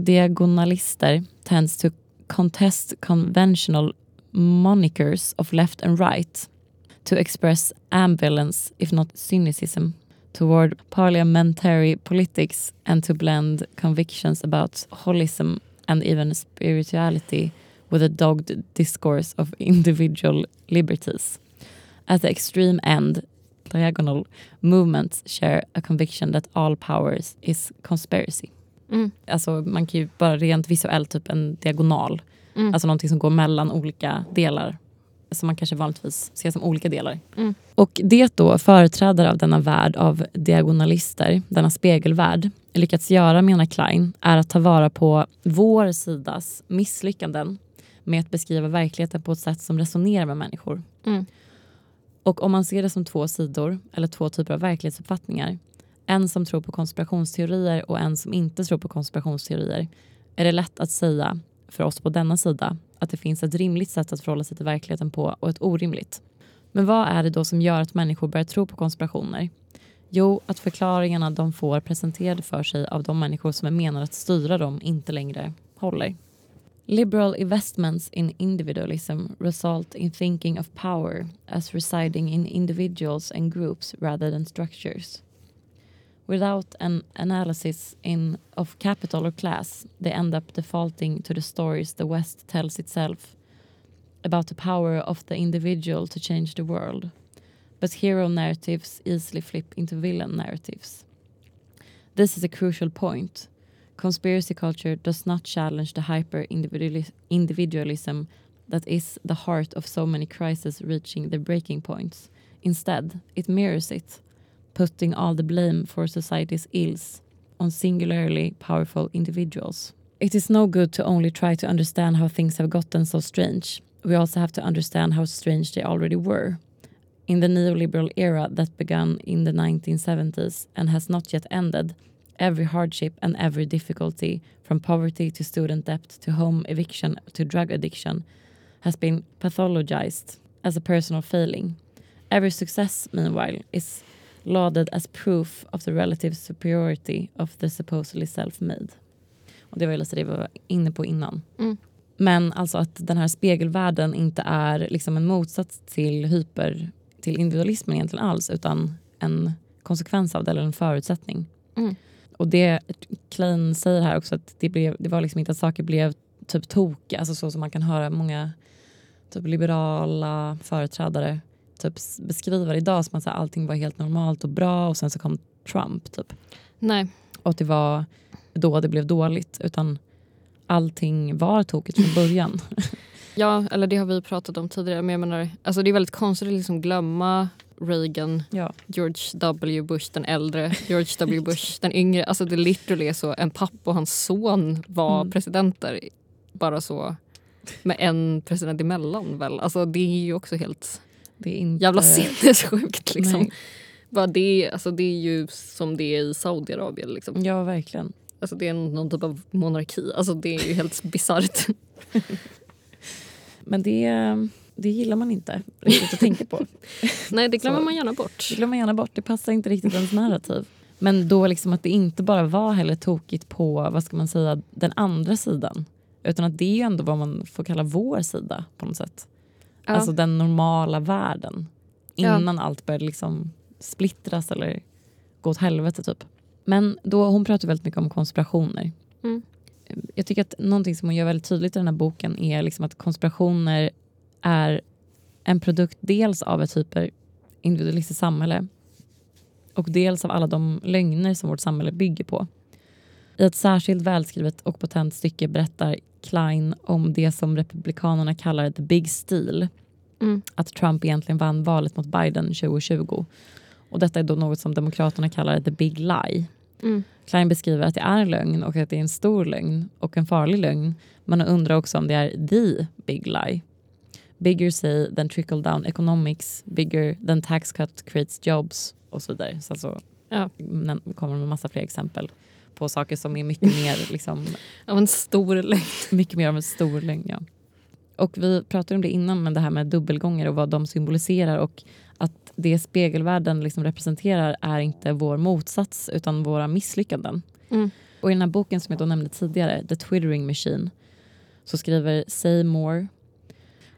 Speaker 1: diagonalister tends to contest conventional monikers of left and right to express ambivalence, if not cynicism, toward parliamentary politics and to blend convictions about holism and even spirituality with a dogged discourse of individual liberties. At the extreme end, diagonal movements share a conviction that all powers is conspiracy.
Speaker 2: Mm.
Speaker 1: Alltså man kan ju bara rent visuellt typ en diagonal.
Speaker 2: Mm.
Speaker 1: Alltså någonting som går mellan olika delar. Som man kanske vanligtvis ser som olika delar.
Speaker 2: Mm.
Speaker 1: Och det då företrädare av denna värld av diagonalister, denna spegelvärld, lyckats göra menar Klein är att ta vara på vår sidas misslyckanden med att beskriva verkligheten på ett sätt som resonerar med människor.
Speaker 2: Mm.
Speaker 1: Och om man ser det som två sidor eller två typer av verklighetsuppfattningar, en som tror på konspirationsteorier och en som inte tror på konspirationsteorier, är det lätt att säga för oss på denna sida att det finns ett rimligt sätt att förhålla sig till verkligheten på och ett orimligt. Men vad är det då som gör att människor börjar tro på konspirationer? Jo, att förklaringarna de får presenterade för sig av de människor som är menade att styra dem inte längre håller. Liberal investments in individualism result in thinking of power as residing in individuals and groups rather than structures. Without an analysis in of capital or class, they end up defaulting to the stories the West tells itself about the power of the individual to change the world. But hero narratives easily flip into villain narratives. This is a crucial point. Conspiracy culture does not challenge the hyper individualism that is the heart of so many crises reaching their breaking points. Instead, it mirrors it, putting all the blame for society's ills on singularly powerful individuals. It is no good to only try to understand how things have gotten so strange. We also have to understand how strange they already were. In the neoliberal era that began in the 1970s and has not yet ended, every hardship and every difficulty, from poverty to student debt to home eviction to drug addiction, has been pathologized as a personal failing. Every success, meanwhile, is lauded as proof of the relative superiority of the supposedly self-made. Och det var ju lite det vi var inne på innan.
Speaker 2: Mm.
Speaker 1: Men alltså att den här spegelvärlden inte är liksom en motsats till hyper till individualismen egentligen alls utan en konsekvens av det eller en förutsättning.
Speaker 2: Mm.
Speaker 1: Och det Klein säger här också att det, blev, det var liksom inte att saker blev typ tokiga, alltså så som man kan höra många typ liberala företrädare typ beskriva det idag som att så här, allting var helt normalt och bra och sen så kom Trump typ.
Speaker 2: Nej.
Speaker 1: Och att det var då det blev dåligt utan allting var tokigt från början.
Speaker 2: Ja, eller det har vi pratat om tidigare. Men jag menar, alltså det är väldigt konstigt att liksom glömma Reagan,
Speaker 1: ja.
Speaker 2: George W Bush den äldre, George W Bush den yngre. Alltså det literally är så, en pappa och hans son var
Speaker 1: Mm.
Speaker 2: presidenter. Bara så med en president emellan väl. Alltså det är ju också helt
Speaker 1: Det är inte...
Speaker 2: jävla sinnessjukt liksom.
Speaker 1: Nej.
Speaker 2: Bara det, alltså det är ju som det är i Saudiarabien liksom.
Speaker 1: Ja, verkligen.
Speaker 2: Alltså det är någon typ av monarki. Alltså det är ju helt bisarrt.
Speaker 1: Men det, det gillar man inte riktigt att tänka på.
Speaker 2: Nej det glömmer
Speaker 1: Så-
Speaker 2: man gärna bort.
Speaker 1: Det glömmer man gärna bort. Det passar inte riktigt ens narrativ. Men då liksom att det inte bara var heller tokigt på vad ska man säga, den andra sidan. Utan att det är ju ändå vad man får kalla vår sida på något sätt.
Speaker 2: Ja.
Speaker 1: Alltså den normala världen.
Speaker 2: Ja.
Speaker 1: Innan allt började liksom splittras eller gå åt helvete typ. Men då, hon pratar väldigt mycket om konspirationer.
Speaker 2: Mm.
Speaker 1: Jag tycker att någonting som hon gör väldigt tydligt i den här boken är liksom att konspirationer är en produkt dels av ett hyperindividualistiskt samhälle och dels av alla de lögner som vårt samhälle bygger på. I ett särskilt välskrivet och potent stycke berättar Klein om det som republikanerna kallar the big steal.
Speaker 2: Mm.
Speaker 1: Att Trump egentligen vann valet mot Biden 2020. Och detta är då något som demokraterna kallar the big lie.
Speaker 2: Mm.
Speaker 1: Klein beskriver att det är en lögn och att det är en stor lögn och en farlig lögn. Men han undrar också om det är the big lie. Bigger say than trickle down economics, bigger than tax cut creates jobs och så vidare. Så alltså,
Speaker 2: Ja.
Speaker 1: nämn- kommer med massa fler exempel på saker som är mycket mer, liksom,
Speaker 2: Av en stor längd.
Speaker 1: mycket mer av en stor lögn. Ja. Och vi pratade om det innan, men det här med dubbelgånger och vad de symboliserar och att det spegelvärlden liksom representerar är inte vår motsats utan våra misslyckanden.
Speaker 2: Mm.
Speaker 1: Och i den här boken som jag då nämnde tidigare, The Twittering Machine, så skriver Say Moore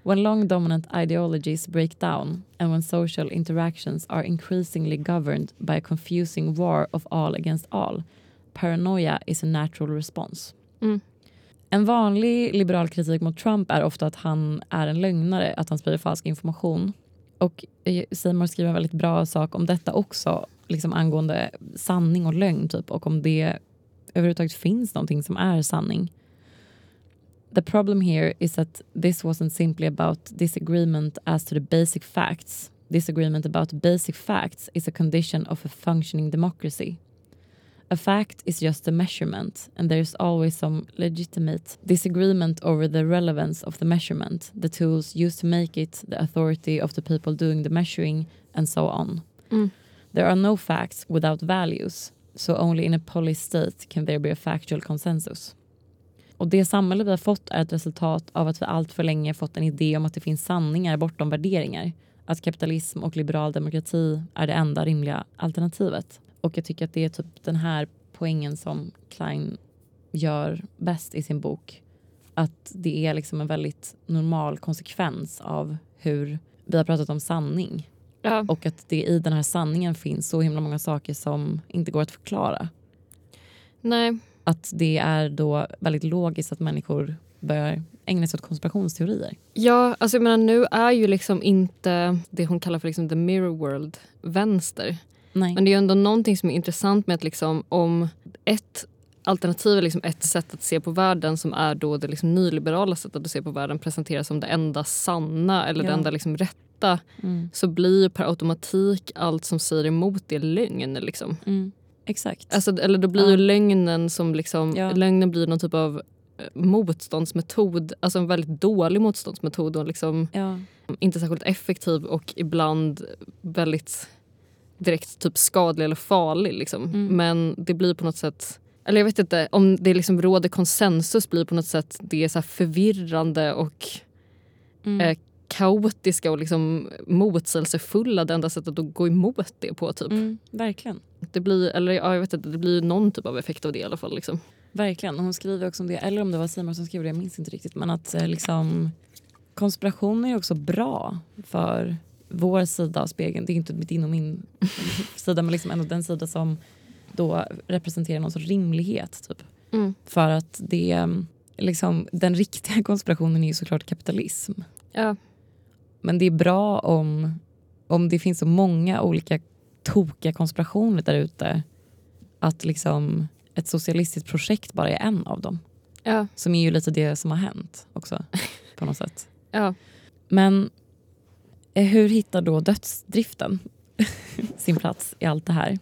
Speaker 1: When long dominant ideologies break down and when social interactions are increasingly governed by a confusing war of all against all, paranoia is a natural response.
Speaker 2: Mm.
Speaker 1: En vanlig liberal kritik mot Trump är ofta att han är en lögnare, att han sprider falsk information. Och eh, Seymour skriver en väldigt bra sak om detta också, liksom angående sanning och lögn typ, och om det överhuvudtaget finns någonting som är sanning. The problem here is that this wasn't simply about disagreement as to the basic facts. Disagreement about basic facts is a condition of a functioning democracy. A fact is just a measurement, and there's always some legitimate disagreement over the relevance of the measurement, the tools used to make it, the authority of the people doing the measuring, and so on.
Speaker 2: Mm.
Speaker 1: There are no facts without values, so only in a polished state can there be a factual consensus. Och det samhälle vi har fått är ett resultat av att vi allt för länge fått en idé om att det finns sanningar bortom värderingar. Att kapitalism och liberal demokrati är det enda rimliga alternativet. Och jag tycker att det är typ den här poängen som Klein gör bäst i sin bok. Att det är liksom en väldigt normal konsekvens av hur vi har pratat om sanning.
Speaker 2: Ja.
Speaker 1: Och att det i den här sanningen finns så himla många saker som inte går att förklara.
Speaker 2: Nej.
Speaker 1: Att det är då väldigt logiskt att människor börjar ägna sig åt konspirationsteorier.
Speaker 2: Ja, alltså jag menar nu är ju liksom inte det hon kallar för liksom the mirror world vänster.
Speaker 1: Nej.
Speaker 2: Men det är ändå någonting som är intressant med att liksom om ett alternativ är liksom ett sätt att se på världen som är då det liksom nyliberala sättet att se på världen presenteras som det enda sanna eller det
Speaker 1: Ja.
Speaker 2: enda liksom rätta
Speaker 1: Mm.
Speaker 2: så blir per automatik allt som säger emot det lögn. Liksom.
Speaker 1: Mm. Exakt.
Speaker 2: Alltså, eller då blir
Speaker 1: Ja.
Speaker 2: ju lögnen som liksom,
Speaker 1: Ja.
Speaker 2: lögnen blir någon typ av eh, motståndsmetod, alltså en väldigt dålig motståndsmetod och liksom
Speaker 1: ja.
Speaker 2: inte särskilt effektiv och ibland väldigt direkt typ skadlig eller farlig. Liksom.
Speaker 1: Mm.
Speaker 2: Men det blir på något sätt, eller jag vet inte, om det liksom råder konsensus blir på något sätt det är så förvirrande och
Speaker 1: Mm.
Speaker 2: eh, kaotiska och liksom motsägelsefulla det enda sättet att gå emot det på. Typ.
Speaker 1: Mm. Verkligen.
Speaker 2: Det blir, eller ja, jag vet inte, det blir någon typ av effekt av det i alla fall. Liksom.
Speaker 1: Verkligen. Hon skriver också om det, eller om det var Simon som skrev det, jag minns inte riktigt. Men att eh, liksom, konspirationer är också bra för vår sida av spegeln. Det är inte din och min sida men liksom ändå den sida som då representerar någon sorts rimlighet. Typ.
Speaker 2: Mm.
Speaker 1: För att det, liksom, den riktiga konspirationen är ju såklart kapitalism.
Speaker 2: Ja.
Speaker 1: Men det är bra om, om det finns så många olika tokiga konspirationer där ute att liksom ett socialistiskt projekt bara är en av dem.
Speaker 2: Ja.
Speaker 1: Som är ju lite det som har hänt också på något sätt.
Speaker 2: Ja.
Speaker 1: Men hur hittar då dödsdriften sin plats i allt det här?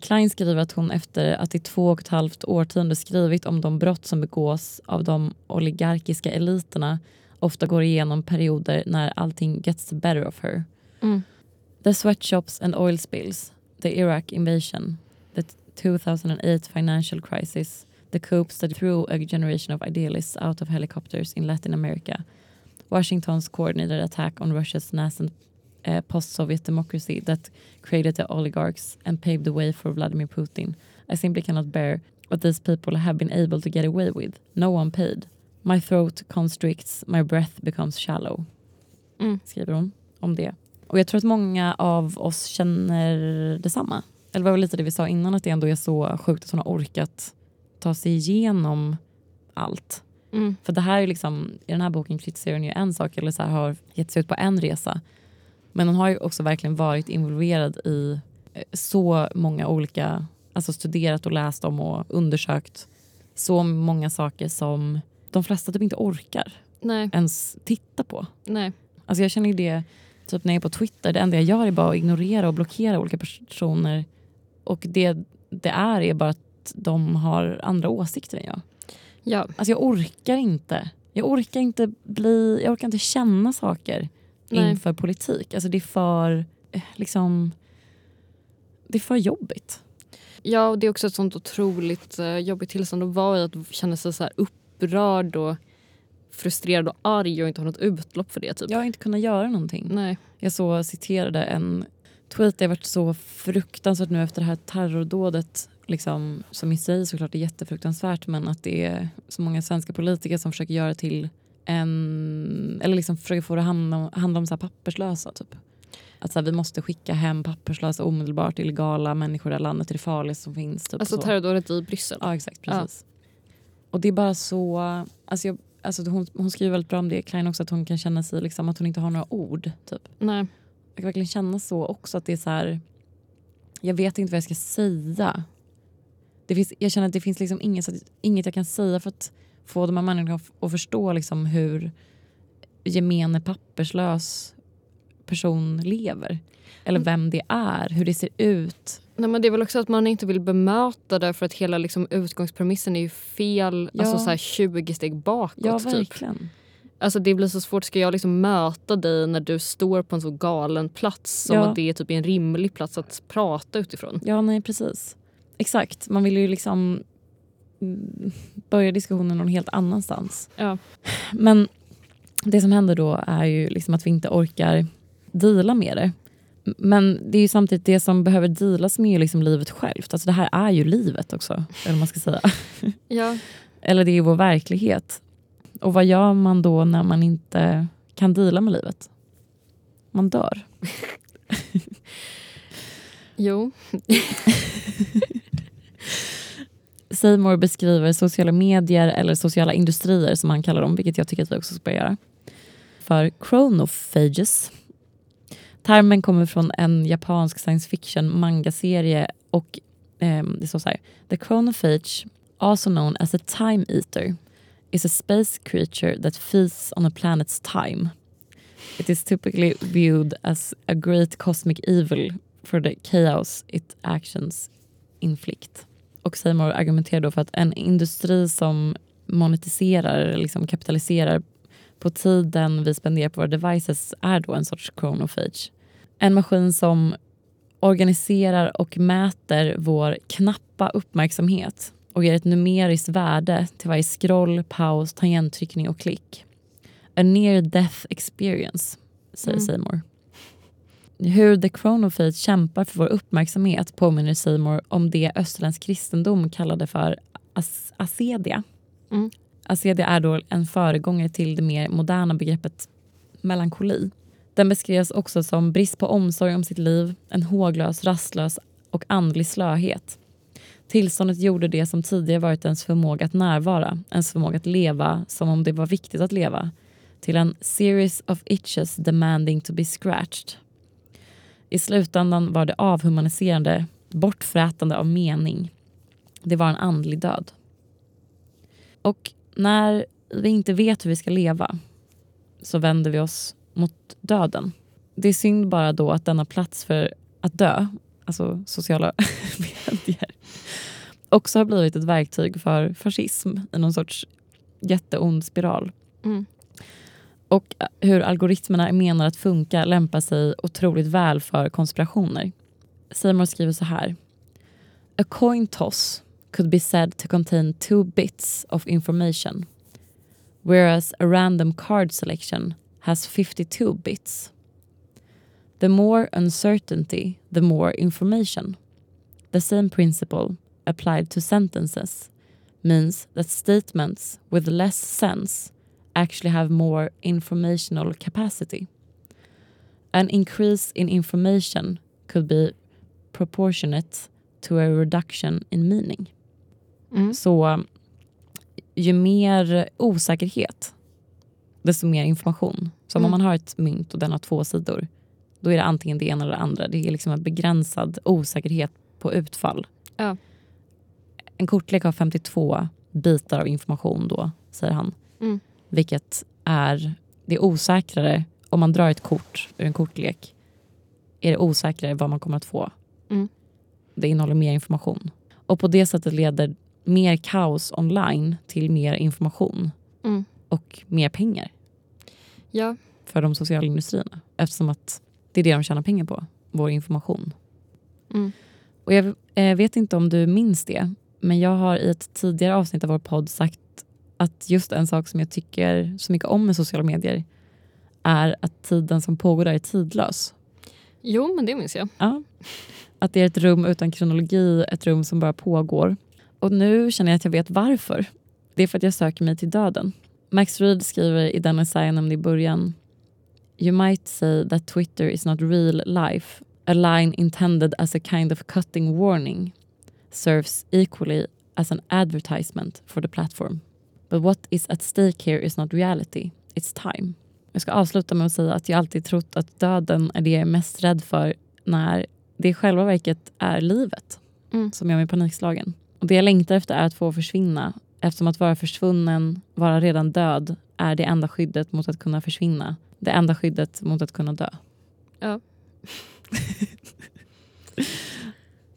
Speaker 1: Klein skriver att hon efter att i två och ett halvt årtionde skrivit om de brott som begås av de oligarkiska eliterna ofta går igenom perioder när allting gets the better of her.
Speaker 2: Mm.
Speaker 1: The sweatshops and oil spills, the Iraq invasion, the 2008 financial crisis, the coups that threw a generation of idealists out of helicopters in Latin America, Washington's coordinated attack on Russia's nascent uh, post-Soviet democracy that created the oligarchs and paved the way for Vladimir Putin. I simply cannot bear what these people have been able to get away with. No one paid. My throat constricts, my breath becomes shallow.
Speaker 2: Mm.
Speaker 1: Skriver hon om det. Och jag tror att många av oss känner detsamma. eller det var väl lite det vi sa innan, att det ändå är så sjukt att hon har orkat ta sig igenom allt.
Speaker 2: Mm.
Speaker 1: För det här är liksom, i den här boken kritiserar hon ju en sak, eller så här, har gett sig ut på en resa. Men hon har ju också verkligen varit involverad i eh, så många olika, alltså studerat och läst om och undersökt så många saker som de flesta typ inte orkar
Speaker 2: Nej,
Speaker 1: ens titta på.
Speaker 2: nej.
Speaker 1: Alltså jag känner ju det typ när jag är på Twitter, det enda jag gör är bara att ignorera och blockera olika personer. Och det det är är bara att de har andra åsikter än jag.
Speaker 2: Ja,
Speaker 1: Alltså jag orkar inte. Jag orkar inte bli, jag orkar inte känna saker
Speaker 2: Nej.
Speaker 1: inför politik. Alltså det är för, eh, liksom, det är för jobbigt.
Speaker 2: ja och det är också ett sånt otroligt eh, jobbigt tillstånd att vara i. Att känna sig så här upprörd och frustrerad och arg och inte ha något utlopp för det. Typ.
Speaker 1: Jag har inte kunnat göra någonting.
Speaker 2: Nej.
Speaker 1: Jag så citerade en tweet jag varit så fruktansvärt nu efter det här terrordådet liksom, som i sig såklart är jättefruktansvärt men att det är så många svenska politiker som försöker göra till en, eller liksom försöker få det att handla, handla om så här papperslösa typ. Att så här, vi måste skicka hem papperslösa omedelbart, illegala människor i det här landet, det är det farligaste som finns. Typ,
Speaker 2: Alltså
Speaker 1: så.
Speaker 2: terrordådet i Bryssel.
Speaker 1: Ja exakt, precis. Och det är bara så, alltså jag, alltså hon, hon skriver väldigt bra om det, Klein också, att hon kan känna sig liksom att hon inte har några ord. Typ.
Speaker 2: Nej.
Speaker 1: Jag kan verkligen känna så också att det är så här. Jag vet inte vad jag ska säga. Det finns, jag känner att det finns liksom inget, inget jag kan säga för att få de här människorna att- förstå liksom hur gemene papperslös person lever. Eller vem det är, hur det ser ut.
Speaker 2: Nej, men det är väl också att man inte vill bemöta det för att hela liksom, utgångspremissen är ju fel.
Speaker 1: Ja.
Speaker 2: Alltså så här 20 steg bakåt.
Speaker 1: Ja,
Speaker 2: typ.
Speaker 1: verkligen.
Speaker 2: Alltså det blir så svårt. Ska jag liksom möta dig när du står på en så galen plats som
Speaker 1: Ja.
Speaker 2: att det typ är en rimlig plats att prata utifrån?
Speaker 1: Ja, nej precis. Exakt. Man vill ju liksom börja diskussionen någon helt annanstans.
Speaker 2: Ja.
Speaker 1: Men det som händer då är ju liksom att vi inte orkar deala med det. Men det är ju samtidigt det som behöver dealas med är liksom livet självt. Alltså det här är ju livet också. Eller man ska säga.
Speaker 2: Ja.
Speaker 1: Eller det är ju vår verklighet. Och vad gör man då när man inte kan deala med livet? Man dör.
Speaker 2: Jo.
Speaker 1: Seymour beskriver sociala medier eller sociala industrier som han kallar dem, vilket jag tycker att vi också ska börja göra, för chronophages. Termen kommer från en japansk science fiction manga-serie och eh, det står så här. The chronophage, also known as a time eater, is a space creature that feasts on a planet's time. It is typically viewed as a great cosmic evil for the chaos it actions inflict. Och Seymour argumenterar då för att en industri som monetiserar, liksom kapitaliserar på tiden vi spenderar på våra devices är då en sorts chronophage. En maskin som organiserar och mäter vår knappa uppmärksamhet och ger ett numeriskt värde till varje scroll, paus, tangenttryckning och klick. A near death experience, säger
Speaker 2: Mm.
Speaker 1: Seymour. Hur The Chronophage kämpar för vår uppmärksamhet påminner Seymour om det österländsk kristendom kallade för as- asedia.
Speaker 2: Mm.
Speaker 1: Asedia är då en föregångare till det mer moderna begreppet melankoli. Den beskrevs också som brist på omsorg om sitt liv, en håglös, rastlös och andlig slöhet. Tillståndet gjorde det som tidigare varit ens förmåga att närvara, ens förmåga att leva som om det var viktigt att leva, till en series of itches demanding to be scratched. I slutändan var det avhumaniserande, bortfrätande av mening. Det var en andlig död. Och när vi inte vet hur vi ska leva så vänder vi oss mot döden. Det är synd bara då att denna plats för att dö, alltså sociala medier, också har blivit ett verktyg för fascism i någon sorts jätteond spiral.
Speaker 2: Mm.
Speaker 1: Och hur algoritmerna är menade att funka lämpar sig otroligt väl för konspirationer. Seymour skriver så här. A coin toss could be said to contain two bits of information whereas a random card selection has 52 bits. The more uncertainty, the more information. The same principle applied to sentences means that statements with less sense actually have more informational capacity. An increase in information could be proportionate to a reduction in meaning.
Speaker 2: Mm.
Speaker 1: Så ju mer osäkerhet, desto mer information. Så om
Speaker 2: Mm.
Speaker 1: man har ett mynt och den har två sidor, då är det antingen det ena eller det andra. Det är liksom en begränsad osäkerhet på utfall.
Speaker 2: Ja.
Speaker 1: En kortlek har 52 bitar av information då, säger han.
Speaker 2: Mm.
Speaker 1: Vilket är, det är osäkrare om man drar ett kort ur en kortlek. Är det osäkrare vad man kommer att få.
Speaker 2: Mm.
Speaker 1: Det innehåller mer information. Och på det sättet leder mer kaos online till mer information
Speaker 2: Mm.
Speaker 1: och mer pengar
Speaker 2: Ja.
Speaker 1: för de sociala industrierna. Eftersom att det är det de tjänar pengar på, vår information.
Speaker 2: Mm.
Speaker 1: Och jag eh, vet inte om du minns det, men jag har i ett tidigare avsnitt av vår podd sagt att just en sak som jag tycker så mycket om med sociala medier är att tiden som pågår där är tidlös.
Speaker 2: Jo, men det minns jag.
Speaker 1: Ja. Att det är ett rum utan kronologi, ett rum som bara pågår. Och nu känner jag att jag vet varför. Det är för att jag söker mig till döden. Max Reed skriver i den essayen om det i början. You might say that Twitter is not real life. A line intended as a kind of cutting warning serves equally as an advertisement for the platform. But what is at stake here is not reality, it's time. Jag ska avsluta med att säga att jag alltid trott att döden är det jag är mest rädd för när det i själva verket är livet
Speaker 2: Mm.
Speaker 1: som gör mig panikslagen. Och det jag längtar efter är att få försvinna eftersom att vara försvunnen, vara redan död är det enda skyddet mot att kunna försvinna. Det enda skyddet mot att kunna dö.
Speaker 2: Ja.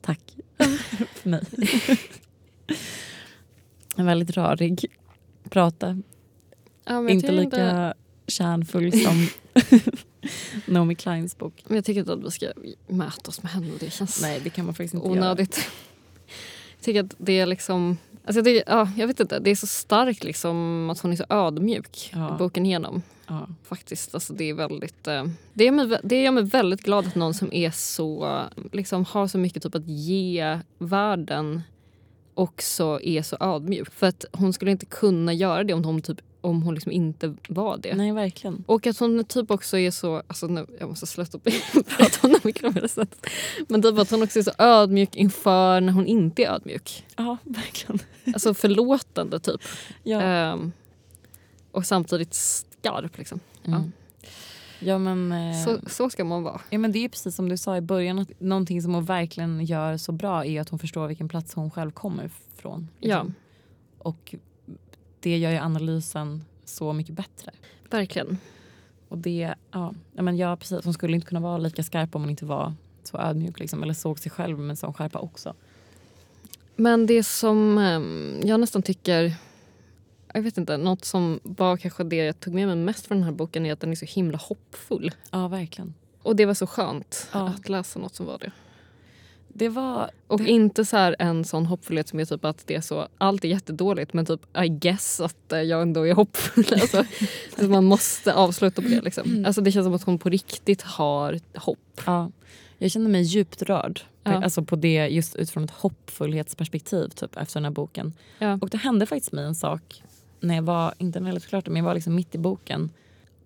Speaker 1: Tack för mig. En väldigt rörig prata.
Speaker 2: Ja,
Speaker 1: Inte lika kärnfull som Naomi Kleins bok.
Speaker 2: Men jag tycker inte att vi ska mötas med henne. Det känns
Speaker 1: Nej, det kan man faktiskt inte göra.
Speaker 2: onödigt. Jag tycker att det är liksom... Alltså jag, tycker, ja, jag vet inte, det är så starkt liksom att hon är så ödmjuk
Speaker 1: Ja.
Speaker 2: boken igenom.
Speaker 1: Ja.
Speaker 2: Faktiskt, alltså det är väldigt... Eh, det, gör mig, det gör mig väldigt glad att någon som är så, liksom har så mycket typ att ge världen också är så ödmjuk. För att hon skulle inte kunna göra det om hon, typ, om hon liksom inte var det.
Speaker 1: Nej, verkligen.
Speaker 2: Och att hon typ också är så, alltså nu, jag måste sluta prata om sättet. Men typ att hon också är så ödmjuk inför när hon inte är ödmjuk.
Speaker 1: Ja, verkligen.
Speaker 2: Alltså förlåtande typ.
Speaker 1: Ja.
Speaker 2: Ehm, och samtidigt skarp liksom.
Speaker 1: Mm. ja, men, eh,
Speaker 2: Så, så ska man vara.
Speaker 1: ja, men det är precis som du sa i början. Att någonting som hon verkligen gör så bra är att hon förstår vilken plats hon själv kommer ifrån.
Speaker 2: Ja,
Speaker 1: liksom. Och det gör ju analysen så mycket bättre.
Speaker 2: verkligen.
Speaker 1: Och det, ja, ja, men ja, precis. Hon skulle inte kunna vara lika skarp om hon inte var så ödmjuk. Liksom, eller såg sig själv med sån skärpa också.
Speaker 2: Men det som ehm, jag nästan tycker, jag vet inte, något som var kanske det jag tog med mig mest från den här boken är att den är så himla hoppfull.
Speaker 1: Ja, verkligen.
Speaker 2: Och det var så skönt
Speaker 1: Ja.
Speaker 2: att läsa något som var det.
Speaker 1: Det var...
Speaker 2: Och
Speaker 1: det,
Speaker 2: inte så här en sån hoppfullhet som är typ att det är så, allt är jättedåligt men typ I guess att eh, jag ändå är hoppfull. Alltså, så man måste avsluta på det liksom. Alltså det känns som att hon på riktigt har hopp.
Speaker 1: ja, jag kände mig djupt rörd.
Speaker 2: Ja.
Speaker 1: Alltså på det just utifrån ett hoppfullhetsperspektiv typ, efter den här boken.
Speaker 2: Ja.
Speaker 1: Och det hände faktiskt mig en sak när jag var, inte när jag läste klart men jag var liksom mitt i boken.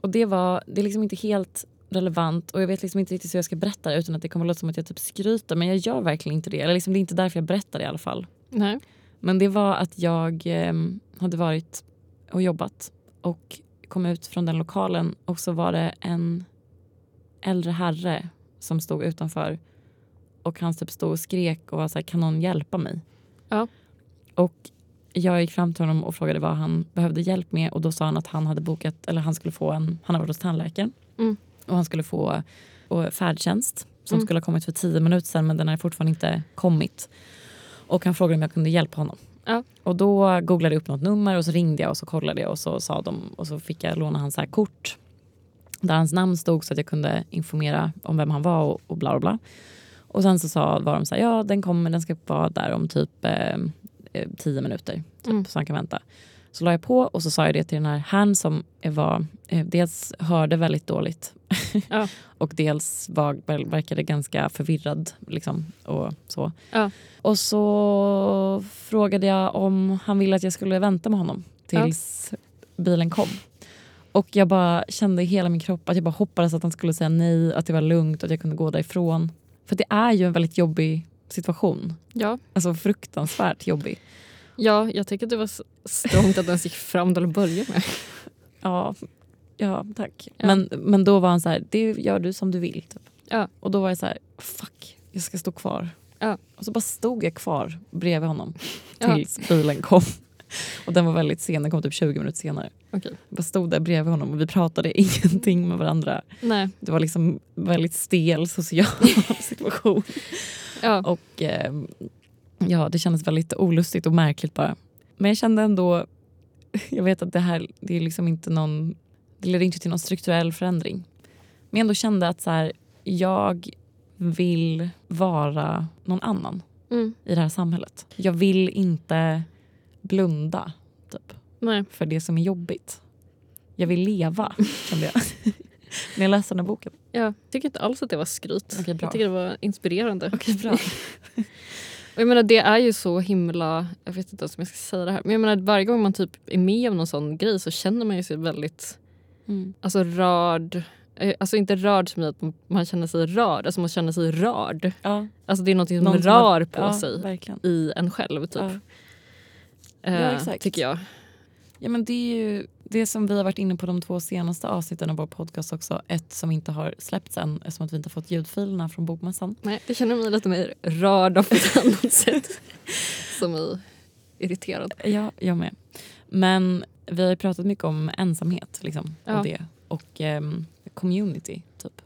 Speaker 1: Och det var, det är liksom inte helt relevant och jag vet liksom inte riktigt hur jag ska berätta det utan att det kommer att låta som att jag typ skryter men jag gör verkligen inte det. Eller liksom, det är inte därför jag berättar det i alla fall.
Speaker 2: Nej.
Speaker 1: Men det var att jag eh, hade varit och jobbat och kom ut från den lokalen och så var det en äldre herre som stod utanför och han typ stod och skrek och var så här, kan någon hjälpa mig?
Speaker 2: Ja.
Speaker 1: Och jag gick fram till honom och frågade vad han behövde hjälp med och då sa han att han hade bokat, eller han skulle få en, han har varit hos tandläkaren
Speaker 2: Mm.
Speaker 1: och han skulle få och färdtjänst som
Speaker 2: Mm.
Speaker 1: skulle ha kommit för tio minuter sedan men den har fortfarande inte kommit. Och han frågade om jag kunde hjälpa honom.
Speaker 2: Ja.
Speaker 1: Och då googlade jag upp något nummer och så ringde jag och så kollade jag och så sa de och så fick jag låna hans så här kort där hans namn stod så att jag kunde informera om vem han var och, och bla bla bla. Och sen så sa, var de så här, ja den kommer, den ska vara där om typ eh, eh, tio minuter. Typ,
Speaker 2: Mm.
Speaker 1: Så han kan vänta. Så la jag på och så sa jag det till den här herrn som var, eh, dels hörde väldigt dåligt
Speaker 2: Ja.
Speaker 1: och dels var, ver- verkade ganska förvirrad. Liksom, och, så.
Speaker 2: Ja.
Speaker 1: och så frågade jag om han ville att jag skulle vänta med honom tills bilen kom. Och jag bara kände i hela min kropp att jag bara hoppades att han skulle säga nej, att det var lugnt och att jag kunde gå därifrån. För det är ju en väldigt jobbig situation.
Speaker 2: Ja.
Speaker 1: Alltså fruktansvärt jobbig.
Speaker 2: ja, jag tycker att det var strångt att den gick fram till att börja med.
Speaker 1: Ja, ja tack.
Speaker 2: Ja.
Speaker 1: Men, men då var han så här, det gör du som du vill. Typ.
Speaker 2: Ja.
Speaker 1: Och då var jag så här, fuck, jag ska stå kvar.
Speaker 2: Ja.
Speaker 1: Och så bara stod jag kvar bredvid honom
Speaker 2: Ja.
Speaker 1: tills bilen kom. Och den var väldigt sen, den kom typ 20 minuter senare.
Speaker 2: Okej.
Speaker 1: Jag bara stod där bredvid honom och vi pratade ingenting med varandra.
Speaker 2: Nej.
Speaker 1: Det var liksom väldigt stel social situation.
Speaker 2: Ja.
Speaker 1: Och eh, ja, det kändes väldigt olustigt och märkligt bara. Men jag kände ändå, jag vet att det här det är liksom inte någon, det leder inte till någon strukturell förändring. Men jag ändå kände att så här, jag vill vara någon annan
Speaker 2: Mm.
Speaker 1: i det här samhället. Jag vill inte blunda typ,
Speaker 2: Nej.
Speaker 1: för det som är jobbigt. Jag vill leva, kände jag. När jag läste den här boken.
Speaker 2: Jag tycker inte alls att det var skryt.
Speaker 1: Bra.
Speaker 2: Jag tycker det var inspirerande.
Speaker 1: Okej, bra.
Speaker 2: Jag menar, det är ju så himla... Jag vet inte ens om jag ska säga det här. Men jag menar, varje gång man typ är med om någon sån grej så känner man ju sig väldigt
Speaker 1: Mm.
Speaker 2: alltså, rörd. Eh, Alltså inte rörd som i att man känner sig rörd. Alltså man känner sig rörd.
Speaker 1: Ja,
Speaker 2: Alltså det är något som
Speaker 1: Någon
Speaker 2: rör på
Speaker 1: ja,
Speaker 2: sig
Speaker 1: verkligen.
Speaker 2: i en själv. Typ.
Speaker 1: Ja.
Speaker 2: Eh. Tycker jag.
Speaker 1: Ja, men det är ju det som vi har varit inne på de två senaste avsnitten av vår podcast också. Ett som inte har släppts än eftersom att vi inte har fått ljudfilerna från Bokmässan.
Speaker 2: Nej, det känner mig lite mer rörd av ett annat sätt. Som är irriterad.
Speaker 1: Ja, jag med. Men vi har ju pratat mycket om ensamhet liksom,
Speaker 2: Ja.
Speaker 1: och det. Och ehm, community, typ.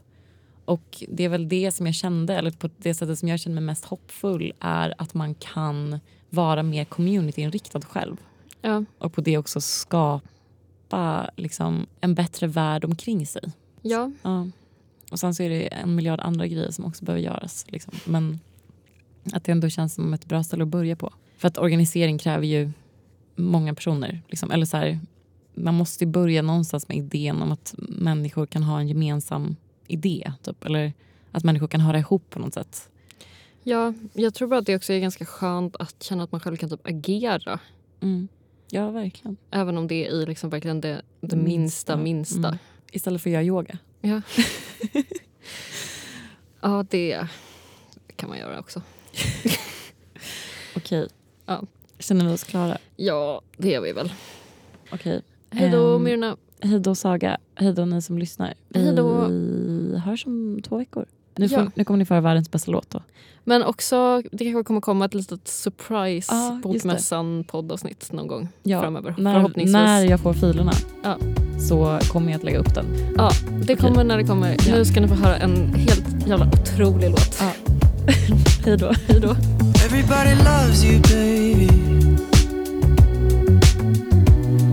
Speaker 1: Och det är väl det som jag kände, eller på det sättet som jag känner mig mest hoppfull är att man kan vara mer communityinriktad själv.
Speaker 2: Ja.
Speaker 1: Och på det också skapa liksom, en bättre värld omkring sig.
Speaker 2: ja.
Speaker 1: Ja. Och sen så är det en miljard andra grejer som också behöver göras. Liksom. Men att det ändå känns som ett bra ställe att börja på. För att organisering kräver ju många personer. Liksom. Eller så här, man måste börja någonstans med idén om att människor kan ha en gemensam idé. Typ. Eller att människor kan höra ihop på något sätt.
Speaker 2: ja, jag tror bara att det också är ganska skönt att känna att man själv kan typ agera.
Speaker 1: Mm. Ja, verkligen.
Speaker 2: Även om det är i liksom verkligen det, det minsta,
Speaker 1: Minsta.
Speaker 2: minsta.
Speaker 1: Mm. Istället för att göra yoga.
Speaker 2: Ja. ja, det kan man göra också.
Speaker 1: Okej.
Speaker 2: Ja.
Speaker 1: Känner vi oss klara?
Speaker 2: Ja, det gör vi väl.
Speaker 1: Okej.
Speaker 2: Hej då
Speaker 1: Ehm,
Speaker 2: Myrna.
Speaker 1: Hej då Saga. Hej då ni som lyssnar. Vi hörs om två veckor. Nu, får,
Speaker 2: Ja.
Speaker 1: nu kommer ni få höra världens bästa låt då.
Speaker 2: Men också, det kanske kommer komma ett litet surprise
Speaker 1: det.
Speaker 2: Bokmässan poddavsnitt någon gång
Speaker 1: Ja,
Speaker 2: framöver.
Speaker 1: När,
Speaker 2: Förhoppningsvis.
Speaker 1: när jag får filerna
Speaker 2: Ja.
Speaker 1: så kommer jag att lägga upp den.
Speaker 2: Ja, det kommer när det kommer.
Speaker 1: Ja.
Speaker 2: Nu ska ni få höra en helt jävla otrolig låt.
Speaker 1: Ja. Hej då.
Speaker 2: Hej då.
Speaker 3: Everybody loves you, baby.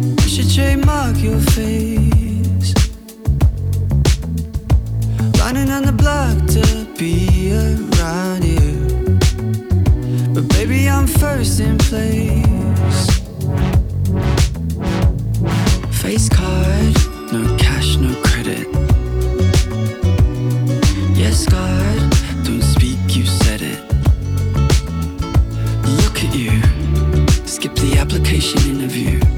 Speaker 3: You should trademark your face. Running on the block to be around you. But baby, I'm first in place. Face card, no cash, no credit. Yes, God, don't speak, you said it. Look at you. Skip the application interview.